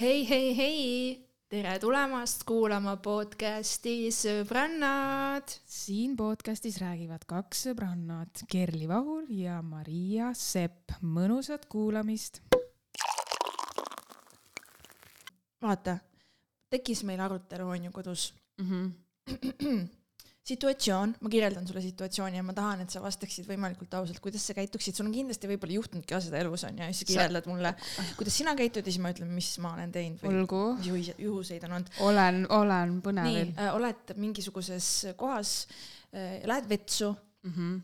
hei, hei, hei, tere tulemast kuulama podcasti Sõbrannad. siin podcastis räägivad kaks sõbrannat, Kerli Vahur ja Maria Sepp. mõnusat kuulamist. vaata, tekkis meil arutelu on ju kodus mm. -hmm. situatsioon, ma kirjeldan sulle situatsiooni ja ma tahan, et sa vastaksid võimalikult ausalt, kuidas sa käituksid, sul on kindlasti võib-olla juhtunudki ka seda elus on ju, ja siis sa kirjeldad mulle, kuidas sina käitud ja siis ma ütlen, mis ma olen teinud või olgu, mis juhise- juhuseid on olnud. olen, olen nii põnevil äh,, oled mingisuguses kohas äh,, lähed vetsu mm. -hmm.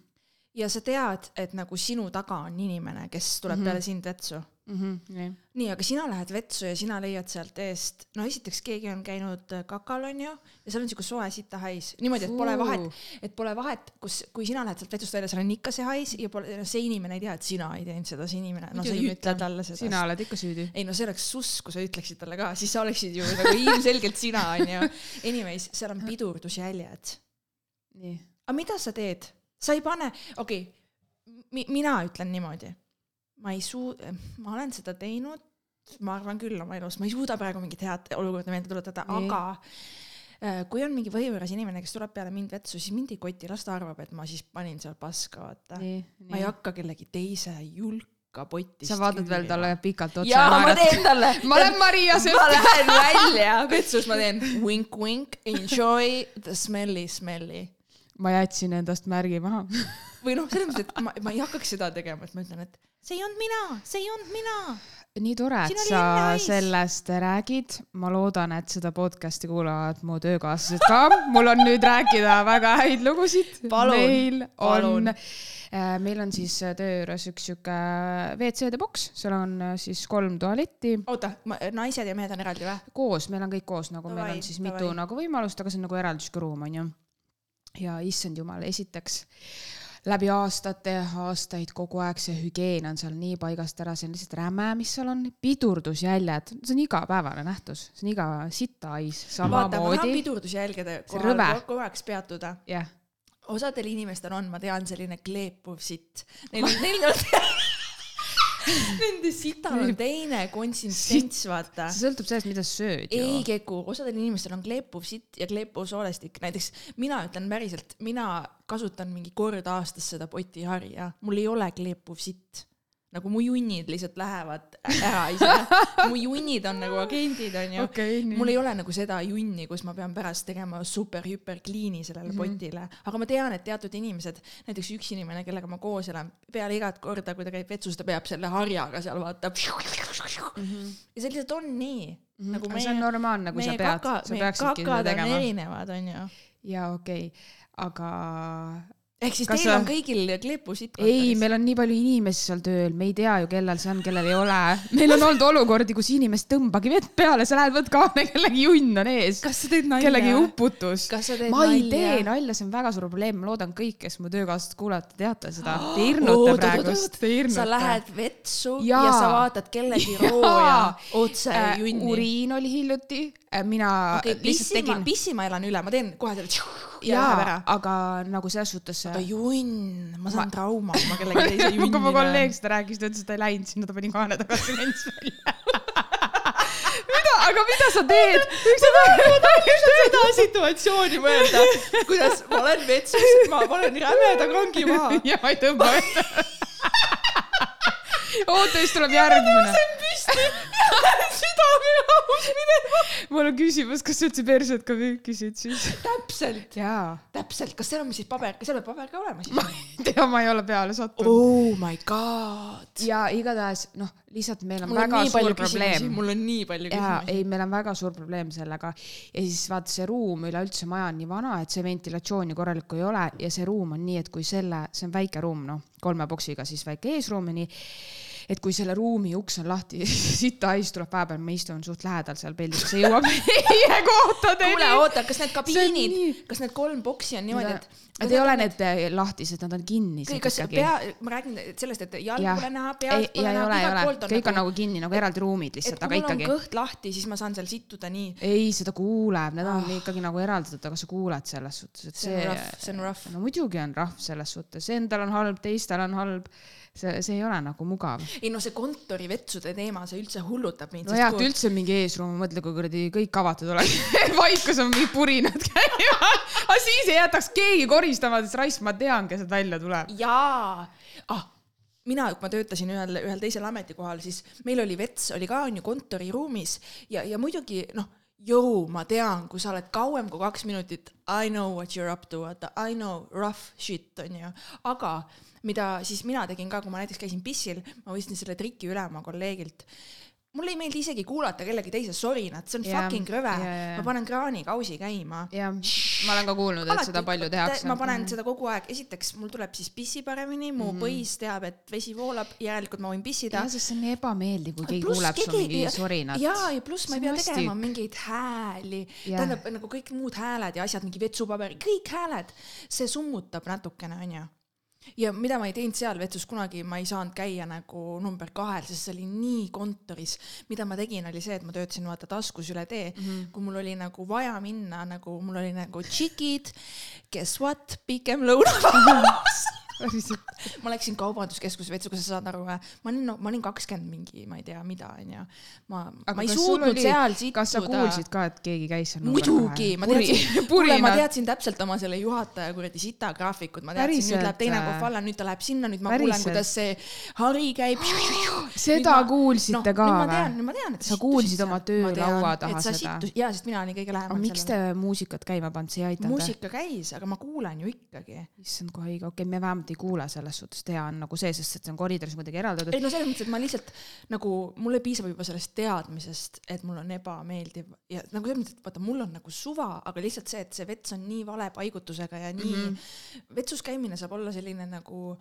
ja sa tead, et nagu sinu taga on inimene, kes tuleb mm. -hmm. peale sind vetsu. Mm -hmm. nii. aga sina lähed vetsu ja sina leiad sealt eest, no esiteks keegi on käinud äh, kakal, onju, ja seal on siuke soe sitahais, niimoodi, et pole vahet et pole vahet, kus, kui sina lähed sealt vetsust välja, seal on ikka see hais ja pole, see inimene ei tea, et sina ei teinud seda, see inimene, no sa ei ütle talle seda. sina oled ikka süüdi. ei no see oleks suss, kui sa ütleksid talle ka, siis sa oleksid ju nagu ilmselgelt sina onju. Anyways, seal on pidurdusjäljed aga mida sa teed? sa ei pane, okei okay,, mina ütlen niimoodi, ma ei suu-, ma olen seda teinud, ma arvan küll oma elus, ma ei suuda praegu mingit head olukorda meelde tuletada, aga äh, kui on mingi võõras inimene, kes tuleb peale mind vetsu, siis mind ei koti, las ta arvab, et ma siis panin seal paska, vaata. ma ei hakka kellegi teise julka potist sa vaatad veel talle pikalt otsa jaa, ma teen talle. ma olen Maria Sepp. ma lähen välja vetsus, ma teen wink-wink, enjoy the smelly smelly ma jätsin endast märgi maha. või noh, selles mõttes, et ma, ma ei hakkaks seda tegema, et ma ütlen, et see ei olnud mina, see ei olnud mina. nii tore, et sa sellest räägid. ma loodan, et seda podcast'i kuulavad mu töökaaslased ka. mul on nüüd rääkida väga häid lugusid. Meil on, meil on siis töö juures üks sihuke WC-de boks, seal on äh, siis kolm tualetti oota, naised ja mehed on eraldi või? koos, meil on kõik koos nagu meil Davai, on siis mitu davai. nagu võimalust, aga see on nagu eraldisega ruum onju. ja issand jumal, esiteks läbi aastate, aastaid kogu aeg see hügieen on seal nii paigast ära, see on lihtsalt räme, mis seal on, pidurdusjäljed, see on igapäevane nähtus, see on iga sitahais vaata, samamoodi. pidurdusjälgede See kohal korraks peatuda. jah, osadel inimestel on, ma tean, selline kleepuv sitt. Neil on, neil on, nende sital on teine konsistents, vaata. see sõltub sellest, mida sööd ju ei. Keku, osadel inimestel on kleepuv sitt ja kleepuv soolestik, näiteks mina ütlen päriselt, mina kasutan mingi kord aastas seda potiharja, mul ei ole kleepuv sitt. Nagu mu junnid lihtsalt lähevad ära ise, mu junnid on nagu agendid onju nii. mul ei ole nagu seda junni, kus ma pean pärast tegema super-hüper clean'i sellele mm -hmm. potile, aga ma tean, et teatud inimesed, näiteks üks inimene, kellega ma koos elan, peale igat korda, kui ta käib vetsus, ta peab selle harjaga seal vaata. ja see lihtsalt on nii mm. -hmm. nagu Mhm. see on normaalne, kui sa meie pead, sa meie peaksidki seda tegema. erinevad, onju. jaa, okei, aga ehk siis Kas teil sa- on kõigil kleepusitt ei, meil on nii palju inimesi seal tööl, me ei tea ju, kellel see on, kellel ei ole. meil on olnud olukordi, kus inimesed tõmbagi vett peale, sa lähed, võt kaane, kellegi junn on ees. kas sa teed nalja? kellegi uputus. ma ei nalja? tee nalja, see on väga suur probleem, ma loodan kõik, kes mu töökaaslased kuulavad, te teate seda. Te oot, oot, praegust, te hirmute. sa lähed vetsu ja, ja sa vaatad kellegi rooja otse äh, junni. uriin oli hiljuti, mina okei okay,, lihtsalt ma, tegin. pissi ma elan üle, ma teen kohe selle ja läheb ära aga nagu selles suhtes. aga junn, ma saan trauma, kui ma kellegi teise junni kui mu kolleeg seda rääkis, ta ütles, et ta ei läinud sinna, ta pani kaane tagasi ments välja. mida, aga mida sa teed? ma tahan lihtsalt seda situatsiooni mõelda, kuidas ma olen vetsus, ma panen rämeda kangi maha. ja ma ei tõmba ette. oota, siis tuleb järgmine. Püsti, südamega aus minema. mul on küsimus, kas sa üldse perset ka müükisid siis? täpselt, täpselt, kas seal on siis paber, kas seal peab paber ka olema siis? ma ei tea, ma ei ole peale sattunud. oh my god. ja igatahes noh, lihtsalt meil on mul on väga nii suur probleem. mul on nii palju küsimusi. ei, meil on väga suur probleem sellega ja siis vaata, see ruum üleüldse maja on nii vana, et see ventilatsiooni korralikku ei ole ja see ruum on nii, et kui selle, see on väike ruum, noh, kolme boksiga siis väike eesruum ja nii et kui selle ruumi uks on lahti, sitahais tuleb vahepeal, ma istun suht lähedal seal peldis, see jõuab meie kohtadeni kuule, oota, kas need kabiinid kas need kolm boksi on niimoodi, et Nad ei ole need eh, lahtised, nad on kinnised kas ikkagi. pea, ma räägin sellest, et jalg pole näha, pead, pole näha, igalt poolt, on kõik on nagu kinni nagu eraldi ruumid lihtsalt, aga on ikkagi. kõht lahti, siis ma saan seal situda nii. ei, seda kuuleb, need on Ah. ikkagi nagu eraldatud, aga sa kuuled selles suhtes, et see on see rough, see on rough. no muidugi on rahv selles suhtes, endal on halb, teistel on halb. see, see ei ole nagu mugav. ei no see kontorivetsude teema, see üldse hullutab mind. no hea, et üldse mingi eesruum, mõtle, kui kuradi kõik avatud oleks. vaikus on mingi purinad käivad, aga siis ei jätaks keegi koristama, sest raisk, ma tean, kes sealt välja tuleb. jaa ah,, mina, kui ma töötasin ühel, ühel teisel ametikohal, siis meil oli vets, oli ka onju kontoriruumis ja, ja muidugi noh, jõu, ma tean, kui sa oled kauem kui kaks minutit, I know what you are up to, I know rough shit onju, aga mida siis mina tegin ka, kui ma näiteks käisin pissil, ma võtsin selle triki üle oma kolleegilt mulle ei meeldi isegi kuulata kellegi teise sorinat, see on Jah, fucking rõve ja, ja. ma panen kraanikausi käima jah, ma olen ka kuulnud, et seda palju tehakse. ma panen seda kogu aeg, esiteks mul tuleb siis pissi paremini, mu mm -hmm. põis teab, et vesi voolab, järelikult ma võin pissida jah, sest see on nii ebameeldiv, kui keegi Pluss kuuleb su keegi- mingi sorinat. jaa, ja pluss ma ei pea tegema vastik. mingeid hääli, Jah. tähendab nagu kõik muud hääled ja asjad, mingi vetsupaberi, kõik hääled, see summutab natukene, onju ja mida ma ei teinud seal vetsus kunagi, ma ei saanud käia nagu number kahel, sest see oli nii kontoris. mida ma tegin, oli see, et ma töötasin vaata taskus üle tee mm, -hmm. kui mul oli nagu vaja minna nagu, mul oli nagu tšikid, guess what, pikem lõunapaus ma läksin kaubanduskeskuse vetsu, kas sa saad aru või? ma olin no,, ma olin kakskümmend mingi, ma ei tea, mida onju. ma, ma ei suutnud seal sittuda. kas sa kuulsid ka, et keegi käis seal? muidugi, ma teadsin, kuule, ma teadsin täpselt oma selle juhataja kuradi sita graafikut, ma teadsin, nüüd läheb teine äh, kohv alla, nüüd ta läheb sinna, nüüd ma kuulen, päriselt? kuidas see hari käib. seda kuulsite ka ma või tean,? ma tean, et Sa kuulsid oma töölaua taha seda? jaa, sest mina olin kõige lähemal miks te muusikat käima pannud, see ei aidanud? muusika käis, aga ma kuulen ju ikkagi. issand, kui haige, okei okay,, me vähemalt ei kuule selles suhtes, hea on nagu see, sest et see on koridoris kuidagi eraldatud ei. no selles mõttes, et ma lihtsalt nagu mulle piisab juba sellest teadmisest, et mul on ebameeldiv ja nagu selles mõttes, et vaata, mul on nagu suva, aga lihtsalt see, et see vets on nii vale paigutusega ja nii mm. -hmm. vetsus käimine saab olla selline nagu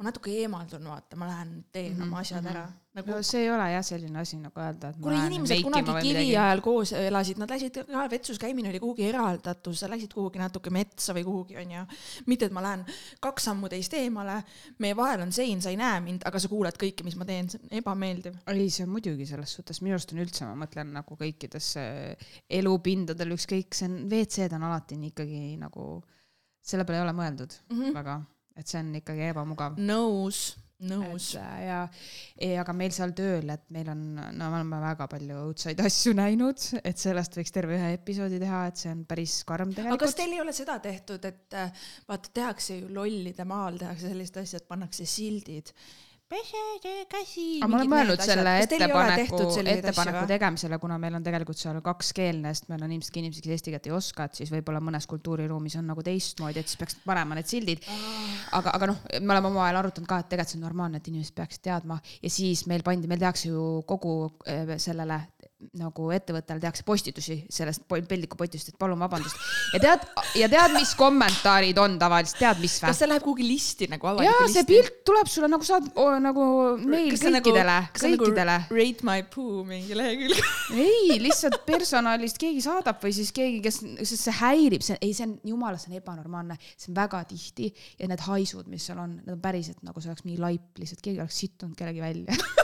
ma natuke eemaldun, vaata, ma lähen teen mm -hmm. oma asjad ära. nagu no see ei ole jah selline asi nagu öelda, et kuule, inimesed kunagi või kivi midagi. ajal koos elasid, nad läksid ka vetsus käimine oli kuhugi eraldatud, sa läksid kuhugi natuke metsa või kuhugi onju. mitte, et ma lähen kaks sammu teist eemale, meie vahel on sein, sa ei näe mind, aga sa kuuled kõike, mis ma teen, see on ebameeldiv. ei, see on muidugi selles suhtes, minu arust on üldse, ma mõtlen nagu kõikidesse elupindadel ükskõik, see on, WC-d on alati nii ikkagi nagu, selle peale ei ole mõeldud mm Mhm. -hmm. väga, et see on ikkagi ebamugav. nõus, nõus. ja, ja aga meil seal tööl, et meil on, no me oleme väga palju õudsaid asju näinud, et sellest võiks terve ühe episoodi teha, et see on päris karm aga kas tegelikult. teil ei ole seda tehtud, et äh, vaata, tehakse ju lollide maal tehakse sellist asja, et pannakse sildid. Pesege käsi. aga ma olen mõelnud selle ettepaneku, ettepaneku tegemisele, kuna meil on tegelikult seal kakskeelne, sest meil on ilmselt inimesed, kes eesti keelt ei oska, et siis võib-olla mõnes kultuuriruumis on nagu teistmoodi, et siis peaks panema need sildid. aga, aga noh, me oleme omavahel arutanud ka, et tegelikult see on normaalne, et inimesed peaksid teadma ja siis meil pandi, meil tehakse ju kogu eh, sellele nagu ettevõttele tehakse postitusi sellest po- peldikupotist, et palun vabandust. ja tead, ja tead, mis kommentaarid on tavaliselt, tead, mis või kas? see läheb kuhugi listi nagu avalikku, see listi? pilt tuleb sulle nagu saad o, nagu meil kõikidele, kõikidele. Nagu rate my poo mingi lehekülg. ei, lihtsalt personalist keegi saadab või siis keegi, kes, sest see häirib, see, ei, see on jumala, see on ebanormaalne, see on väga tihti ja need haisud, mis seal on, need on päriselt nagu see oleks mingi laip, lihtsalt keegi oleks sittunud kellegi välja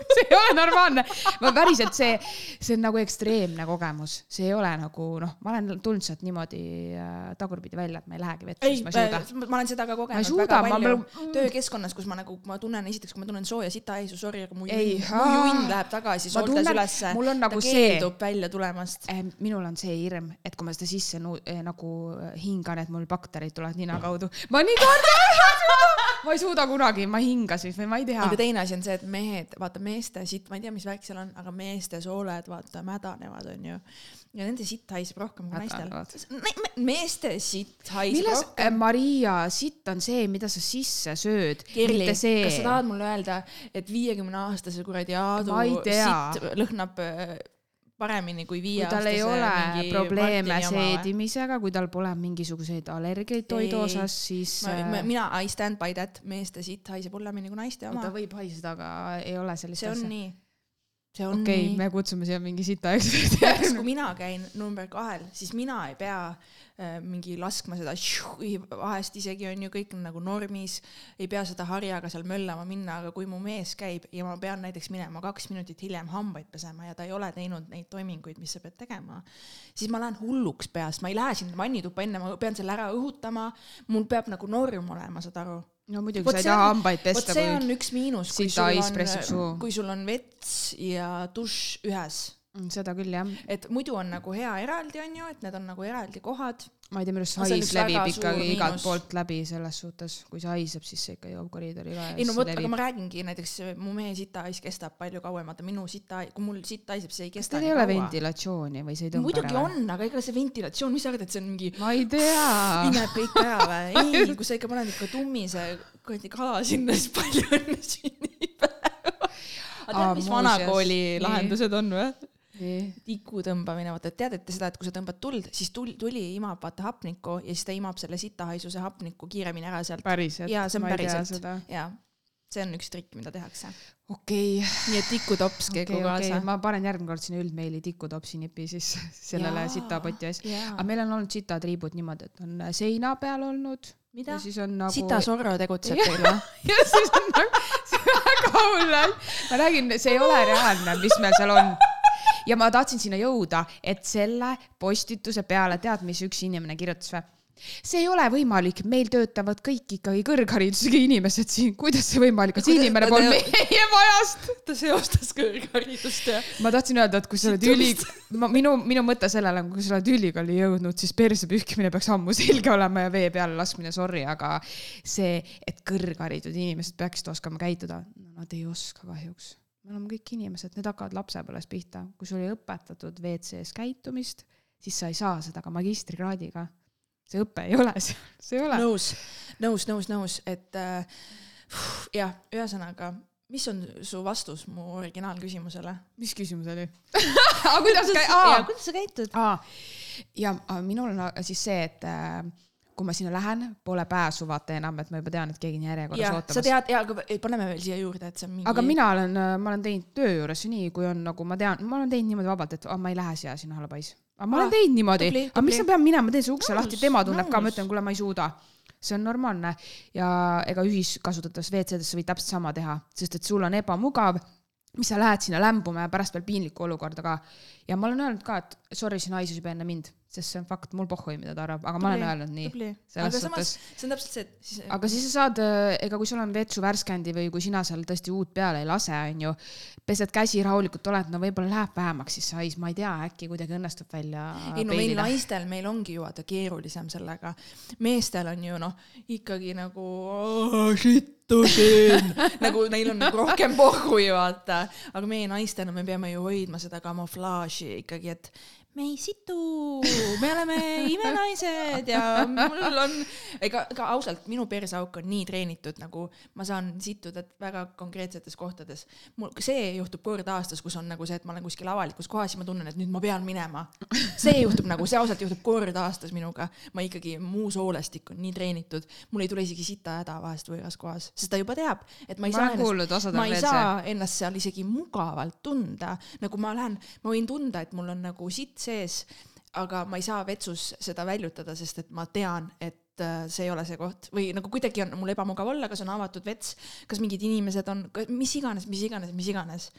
see ei ole normaalne, ma päriselt see, see on nagu ekstreemne kogemus, see ei ole nagu noh, ma olen tulnud sealt niimoodi äh, tagurpidi välja, et ma ei lähegi vette, sest ma ei suuda., ma olen seda ka kogenud suuda, väga ma palju pean- töökeskkonnas, kus ma nagu, ma tunnen esiteks, kui ma tunnen sooja sitahaisu, sorry, aga mu Ei, junn, mu aa. junn läheb tagasi Ma sooltes ülesse. mul on nagu ta see- keeldub välja tulemast. Minul on see hirm, et kui ma seda sisse eh, nagu hingan, et mul bakterid tulevad nina kaudu. ma nii kardan, ma ei suuda kunagi, ma ei hinga siis või ma ei tea aga. teine asi on see, et mehed, vaata meeste sitt, ma ei tea, mis värk seal on, aga meeste sooled vaata mädanevad, onju. ja nende sitt haiseb rohkem kui naistel. meeste sitt haiseb milles, rohkem. Maria, sitt on see, mida sa sisse sööd, Kirli, kas sa. tahad mulle öelda, et viiekümne aastase kuradi Aadu sitt lõhnab äh, paremini kui kui tal ei ole probleeme seedimisega, kui tal pole mingisuguseid allergiaid toidu osas, siis ma, äh, ma, mina I stand by that, meeste sitt haiseb hullemini kui naiste ta oma. võib haiseda, aga ei ole sellist see on asja. nii. See on okei, nii. me kutsume siia mingi sita näiteks eksperti. kui mina käin number kahel, siis mina ei pea äh, mingi laskma seda vahest isegi on ju kõik nagu normis, ei pea seda harjaga seal möllama minna, aga kui mu mees käib ja ma pean näiteks minema kaks minutit hiljem hambaid pesema ja ta ei ole teinud neid toiminguid, mis sa pead tegema, siis ma lähen hulluks peast, ma ei lähe sinna vannituppa enne, ma pean selle ära õhutama, mul peab nagu norm olema, saad aru no muidugi sa ei taha on- hambaid pesta, see on üks miinus, kui sul on, kui sul on vets ja dušš ühes. Mm, seda küll jah, et muidu on nagu hea eraldi, on ju, et need on nagu eraldi kohad. Ma ei tea, minu arust hais levib ikkagi igalt miinus. poolt läbi selles suhtes, kui see haiseb, siis see ikka jõuab koridori ka ei no vot, aga ma räägingi näiteks mu mehe sitahais kestab palju kauem, vaata minu sita, kui mul sitt haiseb, see ei kesta teil ei ole ventilatsiooni või see ei tõmba muidugi ära? on, aga ega see ventilatsioon, mis sa arvad, et see on mingi ma ei tea. pineb kõik ära või? ei, kui sa ikka paned ikka tummise kuradi kala sinna, siis palju õnne sünnipäeva. aga tead, mis vanakooli lahendused on või? Tiku tõmbamine, vaata teadite seda, et kui sa tõmbad tuld, siis tul-, tuli imab vaata hapnikku ja siis ta imab selle sitahaisuse hapniku kiiremini ära sealt. jaa, see on päriselt jaa, see on üks trikk, mida tehakse. okei okay., nii et tikutops käigu okei, kaasa. ma panen järgmine kord sinna üldmeili tikutopsi nipi siis sellele sitapoti ees. aga, meil on olnud sitatriibud niimoodi, et on seina peal olnud mida ja? siis on nagu. sita Sorro tegutseb teil või? ja siis on nagu, see on väga hull asi. ma räägin, see ei ole reaalne, mis meil seal on. Ja ma tahtsin sinna jõuda, et selle postituse peale, tead, mis üks inimene kirjutas või? see ei ole võimalik, meil töötavad kõik ikkagi kõrgharidusega inimesed siin, kuidas see võimalik on, see inimene pole meie majast. ta seostas kõrgharidust ja. ma tahtsin öelda, et kui sa oled üli, minu, minu mõte sellele on, kui sa oled ülikooli jõudnud, siis perse pühkimine peaks ammu selge olema ja vee peale laskmine, sorry, aga see, et kõrgharitud inimesed peaksid oskama käituda, no nad ei oska kahjuks. Me oleme kõik inimesed, need hakkavad lapsepõlves pihta, kui sul ei õpetatud WC-s käitumist, siis sa ei saa seda ka magistrikraadiga. see õpe ei ole seal, see ei ole. nõus, nõus, nõus, nõus, et äh, jah, ühesõnaga, mis on su vastus mu originaalküsimusele? mis küsimus oli? aga kuidas aa, kuidas sa käitud? aa, ja minul on siis see, et äh, kui ma sinna lähen, pole pääsu vaata enam, et ma juba tean, et keegi on järjekorras sa ootamas. tead, jaa, aga paneme veel siia juurde, et see on mingi. aga mina olen, ma olen teinud töö juures nii, kui on nagu ma tean, ma olen teinud niimoodi vabalt, et aa, ma ei lähe siia sinna halbais. aga ma Aa, olen teinud niimoodi aga miks ma pean minema, ma teen see ukse Nõus, lahti, tema tunneb ka, ma ütlen, kuule, ma ei suuda see on normaalne ja ega ühiskasutatavas WC-des sa võid täpselt sama teha, sest et sul on ebamugav, mis sa lähed sinna lämbuma ja pärast veel piinlikku olukorda ka. ja ma olen öelnud ka, et sorry, see naisus juba enne mind, sest see on fakt, mul pohhui, mida ta arvab, aga ma olen Tubli, öelnud nii. tubli, aga samas suhtes- see on täpselt see, et siis aga siis sa saad, ega kui sul on vetsu värskendi või kui sina seal tõesti uut peale ei lase, onju, pesed käsi rahulikult oled, no võib-olla läheb vähemaks siis see hais, ma ei tea, äkki kuidagi õnnestub välja ei no meil naistel, meil ongi ju vaata keerulisem sellega. meestel on ju noh, ikkagi nagu "Aa, sittu teen nagu neil on nagu rohkem pohhui vaata, aga meie naistena me peame ju hoidma seda kamuflaaži ikkagi, et me ei situ, me oleme imenaised ja mul on, ega, ega ausalt, minu perseauk on nii treenitud, nagu ma saan situda väga konkreetsetes kohtades. mul, see juhtub kord aastas, kus on nagu see, et ma olen kuskil avalikus kohas ja ma tunnen, et nüüd ma pean minema. see juhtub nagu, see ausalt juhtub kord aastas minuga. ma ikkagi, mu soolestik on nii treenitud, mul ei tule isegi sita häda vahest võõras kohas, sest ta juba teab, et ma ei ma saa osad ma ei veel see. saa ennast seal isegi mugavalt tunda, nagu ma lähen, ma võin tunda, et mul on nagu sitt sees, aga ma ei saa vetsus seda väljutada, sest et ma tean, et äh, see ei ole see koht või nagu kuidagi on mul ebamugav olla, kas on avatud vets, kas mingid inimesed on, mis iganes, mis iganes, mis iganes.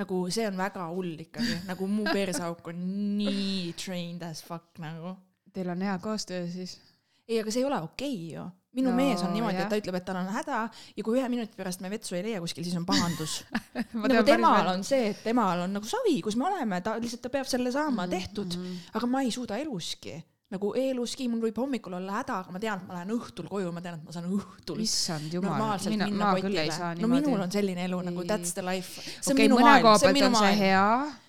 nagu see on väga hull ikkagi, nagu mu perseauk on nii trained as fuck nagu. Teil on hea koostöö siis. ei, aga see ei ole okei okay, ju minu No, mees on niimoodi, et ta ütleb, et tal on häda ja kui ühe minuti pärast me vetsu ei leia kuskil, siis on pahandus. Nagu temal on see, et temal on nagu savi, kus me oleme, ta lihtsalt, ta peab selle saama Mhm, tehtud, aga ma ei suuda eluski nagu eluski, mul võib hommikul olla häda, aga ma tean, et ma lähen õhtul koju, ma tean, et ma saan õhtul issand jumal, mina, minna ma küll ei saa kotile. no niimoodi. minul on selline elu nagu that's the life. okei, mõne koha pealt on see hea.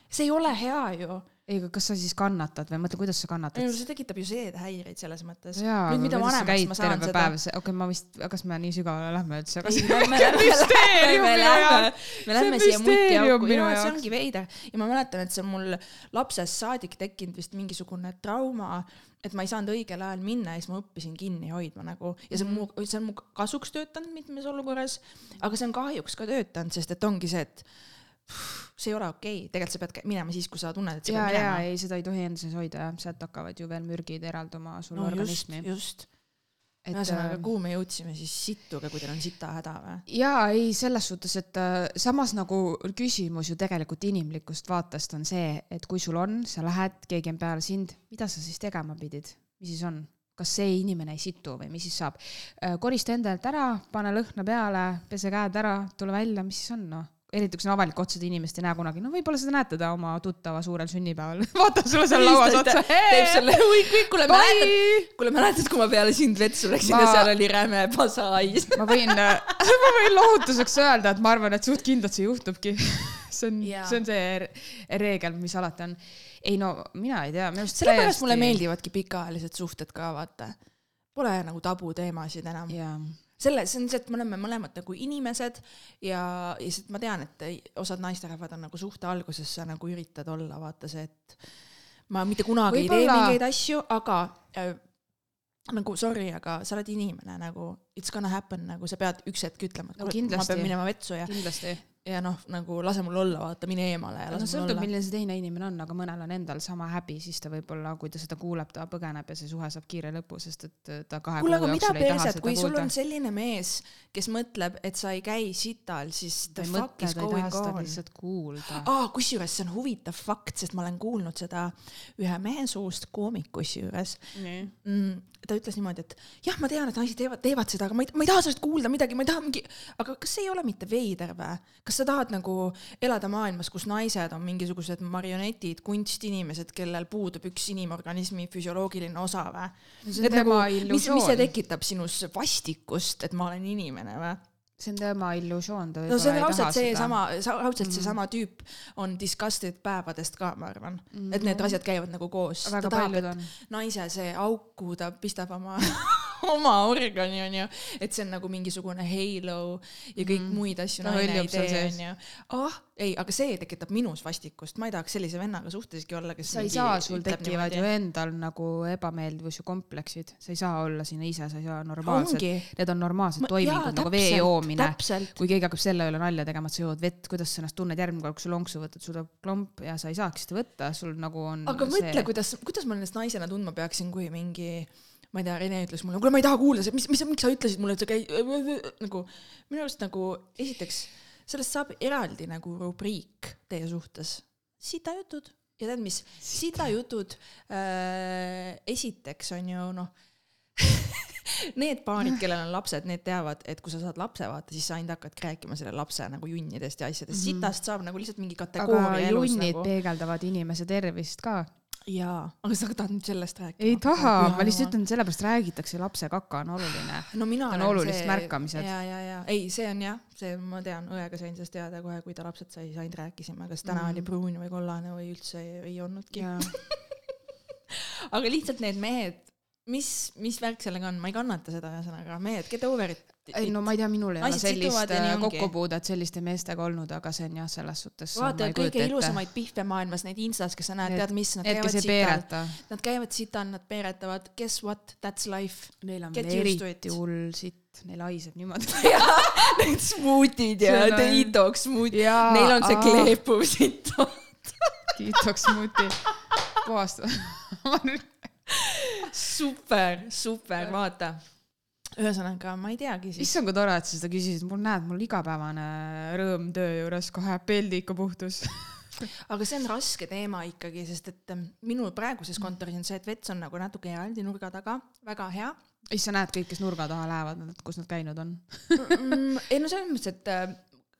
see ei ole hea ju. ei, aga kas sa siis kannatad või? Mõtle, kuidas sa kannatad. Ei no? see tekitab ju seedehäireid selles mõttes. nüüd mida vanemaks ma saan seda? Okei, ma vist, kas me nii sügavale lähme üldse, aga see lähme, lähme, müsteerium minu jaoks., me lähme siia on mutiauku, jaa, see ongi veider. Ja ma mäletan, et see on mul lapsest saadik tekkinud vist mingisugune trauma, et ma ei saanud õigel ajal minna ja siis ma õppisin kinni hoidma nagu. Ja see on mu, see on mu kasuks töötanud mitmes olukorras, aga see on kahjuks ka töötanud, sest et ongi see, et see ei ole okei okay., tegelikult sa pead minema siis, kui sa tunned, et sa ja, pead minema. ei, seda ei tohi enda sees hoida jah, sealt hakkavad ju veel mürgid eralduma sul no just, organismi. just. et ühesõnaga, äh, kuhu me jõudsime siis sittuge, kui teil on sita häda või? jaa, ei selles suhtes, et äh, samas nagu küsimus ju tegelikult inimlikust vaatest on see, et kui sul on, sa lähed, keegi on peale sind, mida sa siis tegema pidid, mis siis on? kas see inimene ei situ või mis siis saab. korista endalt ära, pane lõhna peale, pese käed ära, tule välja, mis siis on noh eriti kui see on avalik koht, seda inimest ei näe kunagi, no võib-olla seda näed teda oma tuttava suurel sünnipäeval. Vaatab sulle seal lauas otsa. teeb selle, oi, kuule mäletad, kuule mäletad, kui ma peale sind vetsu läksin ma... ja seal oli räme pasais ma võin, ma võin lohutuseks öelda, et ma arvan, et suht kindlalt see juhtubki. See on, see on see reegel, mis alati on. ei no mina ei tea, minu arust sellepärast täiesti... mulle meeldivadki pikaajalised suhted ka, vaata. Pole nagu tabuteemasid enam. Yeah selle, see on see, et me oleme mõlemad nagu inimesed ja, ja lihtsalt ma tean, et osad naisterahvad on nagu suhte alguses sa nagu üritad olla, vaata see, et ma mitte kunagi Võibolla... ei tee mingeid asju, aga äh, nagu sorry, aga sa oled inimene nagu, it's gonna happen, nagu sa pead üks hetk ütlema, et kuule no,, ma pean minema vetsu ja kindlasti ja noh, nagu lase mul olla, vaata, mine eemale ja lase no, mul sõltub, milline see teine inimene on, aga mõnel on endal sama häbi, siis ta võib-olla, kui ta seda kuuleb, ta põgeneb ja see suhe saab kiire lõpu, sest et ta kahe kuu jooksul ei taha seda kui kuulda. sul on selline mees, kes mõtleb, et sa ei käi sital, siis the fuck is going on. lihtsalt kuulda. aa, kusjuures see on huvitav fakt, sest ma olen kuulnud seda ühe mehe suust koomiku kusjuures mm, ta ütles niimoodi, et jah, ma tean, et naised teevad, teevad seda, aga ma ei, ma ei taha sellest kuulda midagi, ma ei taha mingi, aga kas see ei ole mitte veider või? Kas sa tahad nagu elada maailmas, kus naised on mingisugused marionetid, kunstinimesed, kellel puudub üks inimorganismi füsioloogiline osa või? et nagu, mis, mis see tekitab sinus vastikust, et ma olen inimene või? See on tema illusioon, ta no see on raudselt seesama, raudselt mm. seesama tüüp on disgusted päevadest ka, ma arvan mm. -hmm. et need asjad käivad nagu koos. ta tahab, et on. naise see auk, kuhu ta pistab oma oma organi, onju, et see on nagu mingisugune halo ja kõik mm. muid asju naine ei tee, onju. ah, ei, aga see tekitab minus vastikust, ma ei tahaks sellise vennaga suhteski olla, kes sa ei saa, sul tekivad ju endal nagu ebameeldivus ja kompleksid, sa ei saa olla sinna ise, sa ei saa normaalselt, need on normaalsed toimingud nagu vee joomine. kui keegi hakkab selle üle nalja tegema, et sa jood vett, kuidas sa ennast tunned järgmine kord, kui sa lonksu võtad, sul tuleb klomp ja sa ei saaks seda võtta, sul nagu on. aga see... mõtle, kuidas, kuidas ma ennast naisena tundma peaksin, kui mingi ma ei tea, Rene ütles mulle, kuule, ma ei taha kuulda, mis, mis, miks sa ütlesid mulle, et sa käi-, nagu minu arust nagu esiteks sellest saab eraldi nagu rubriik teie suhtes, sitajutud ja tead mis, sitajutud äh, esiteks on ju noh need paarid, kellel on lapsed, need teavad, et kui sa saad lapse, vaata, siis sa ainult hakkad rääkima selle lapse nagu junnidest ja asjadest mm. -hmm. sitast saab nagu lihtsalt mingi kategooria elus junnid nagu. peegeldavad inimese tervist ka jaa, aga sa tahad nüüd sellest rääkida? ei taha, ma lihtsalt ütlen, sellepärast räägitakse, lapse kaka on oluline. no mina olen olulised see... märkamised. ja, ja, ja ei, see on jah, see ma tean, õega sain sellest teada kohe, kui ta lapsed sai, siis ainult rääkisime, kas täna mm. oli pruun või kollane või üldse ei, ei olnudki aga lihtsalt need mehed, mis, mis värk sellega on, ma ei kannata seda ühesõnaga, mehed, get over it. Ei no ma ei tea, minul ei ole sellist äh, kokkupuudet selliste meestega olnud, aga see on jah, selles suhtes. vaata, kõige ilusamaid pihve maailmas, neid Instas, kes sa näed, tead mis, nad käivad sital. Nad käivad sital, nad peeretavad, guess what, that's life. Neil on eriti hull sitt, neil haiseb niimoodi. Need smuutid ja on... detox smuutid, neil on see kleepuv sitt detox smuuti, puhastada super, super, vaata. Ühesõnaga, ma ei teagi siis. issand, kui tore, et sa seda küsisid, mul näed, mul igapäevane rõõm töö juures kohe peldi ikka puhtus. Aga see on raske teema ikkagi, sest et ähm, minul praeguses kontoris on see, et vets on nagu natuke eraldi nurga taga, väga hea. issand, sa näed kõik, kes nurga taha lähevad, kus nad käinud on. Ei no selles mõttes, et äh,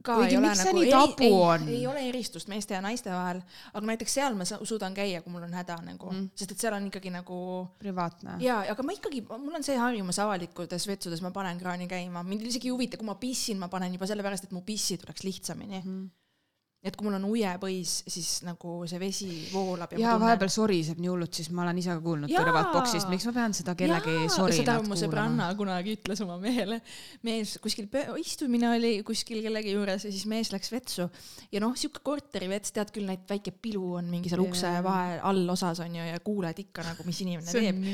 ka Kuigi, ei ole nagu eri, ei, ei ole eristust meeste ja naiste vahel, aga näiteks seal ma suudan käia, kui mul on häda nagu. Mm., sest et seal on ikkagi nagu privaatne. jaa, aga ma ikkagi, mul on see harjumus avalikutes vetsudes, ma panen kraani käima, mind isegi ei huvita, kui ma pissin, ma panen juba sellepärast, et mu pissi tuleks lihtsamini. Mm et kui mul on ujepõis, siis nagu see vesi voolab. ja, ja vahepeal soriseb nii hullult, siis ma olen ise ka kuulnud kõrvalt boksist, miks ma pean seda kellegi sorinat seda mu sõbranna kunagi ütles oma mehele. mees kuskil, istumine oli kuskil kellegi juures ja siis mees läks vetsu ja noh, sihuke korterivets, tead küll, neid väike pilu on mingi seal ukse vahe allosas on ju ja kuuled ikka nagu, mis inimene teeb.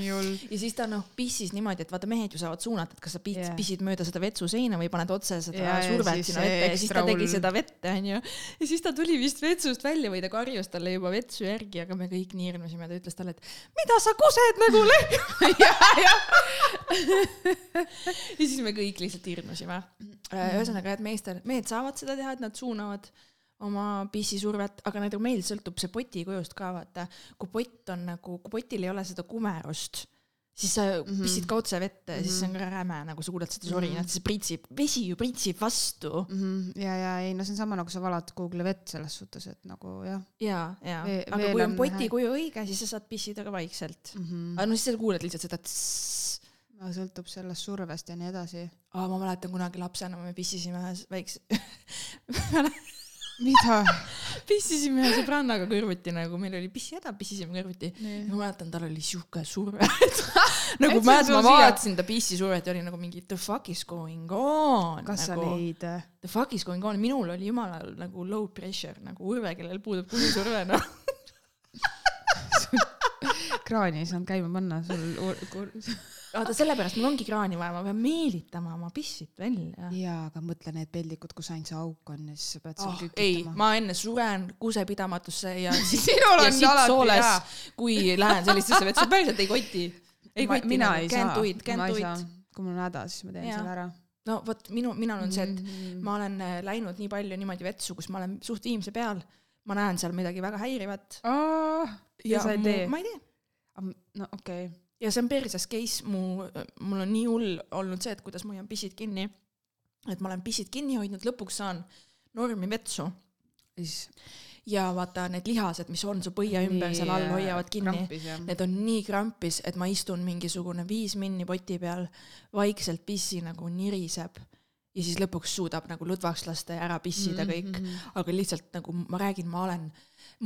ja siis ta noh, pissis niimoodi, et vaata, mehed ju saavad suunata, et kas sa yeah. pissid mööda seda vetsuseina või paned otse seda ja, survet sinna ette ja siis ta tegi seda vette onju. ja siis siis ta tuli vist vetsust välja või ta karjus talle juba vetsu järgi, aga me kõik niirnusime, ta ütles talle, et mida sa kused nagu lehm ja, ja. ja siis me kõik lihtsalt hirmusime. Äh, ühesõnaga, et meestel, mehed saavad seda teha, et nad suunavad oma pissisurvet, aga näiteks meil sõltub see poti kujust ka vaata, kui pott on nagu, kui potil ei ole seda kumerust siis sa mm Mhm. -hmm. pissid ka otse vette ja siis see on ka räme, nagu sa kuuled seda sorinat, Mhm. see pritsib, vesi ju pritsib vastu mm. -hmm. ja, ja ei no see on sama nagu sa valad kuhugile vett selles suhtes, et nagu jah ja, ja Vee-, aga kui on poti kuju õige, siis sa saad pissida ka vaikselt. mm. -hmm. aga no siis sa kuuled lihtsalt seda tss. sõltub sellest survest ja nii edasi. aa, ma mäletan kunagi lapsena me pissisime ühes väikse, mida? pissisime ühe sõbrannaga kõrvuti nagu meil oli pissihäda, pissisime kõrvuti. ma mäletan, tal oli siuke surve. nagu ma sul siia- vaatasin ta pissisurvet ja oli nagu mingi the fuck is going on. kas sa nagu, neid, The fuck is going on, minul oli jumalal nagu low pressure nagu Urve, kellel puudub kujusurve noh. kraani ei saanud käima panna, sul vaata sellepärast mul ongi kraani vaja, ma pean meelitama oma pissit välja. jaa, aga mõtle need peldikud, kus ainult see auk on ja siis sa pead seal Oh, ei, kükitama. ma enne suren kusepidamatusse ja sinul ja on alati hea., kui lähen sellistesse vetsu, päriselt ei koti. ei koti mina nagu, ei saa ma ei saa, kui mul on häda, siis ma teen Jaa. selle ära. no vot minu, minul on see, et Mhm. ma olen äh, läinud nii palju niimoodi vetsu, kus ma olen suht viimse peal, ma näen seal midagi väga häirivat ja sa ei tee? ma ei tee. no okei okay.. Ja see on perses case, mu, mul on nii hull olnud see, et kuidas ma hoian pissid kinni. et ma olen pissid kinni hoidnud, lõpuks saan normi vetsu siis ja vaata need lihased, mis on su põie ümber seal all, hoiavad kinni. Need on nii krampis, et ma istun mingisugune viis minni poti peal, vaikselt pissi nagu niriseb ja siis lõpuks suudab nagu lõdvaks lasta ja ära pissida kõik, aga lihtsalt nagu ma räägin, ma olen,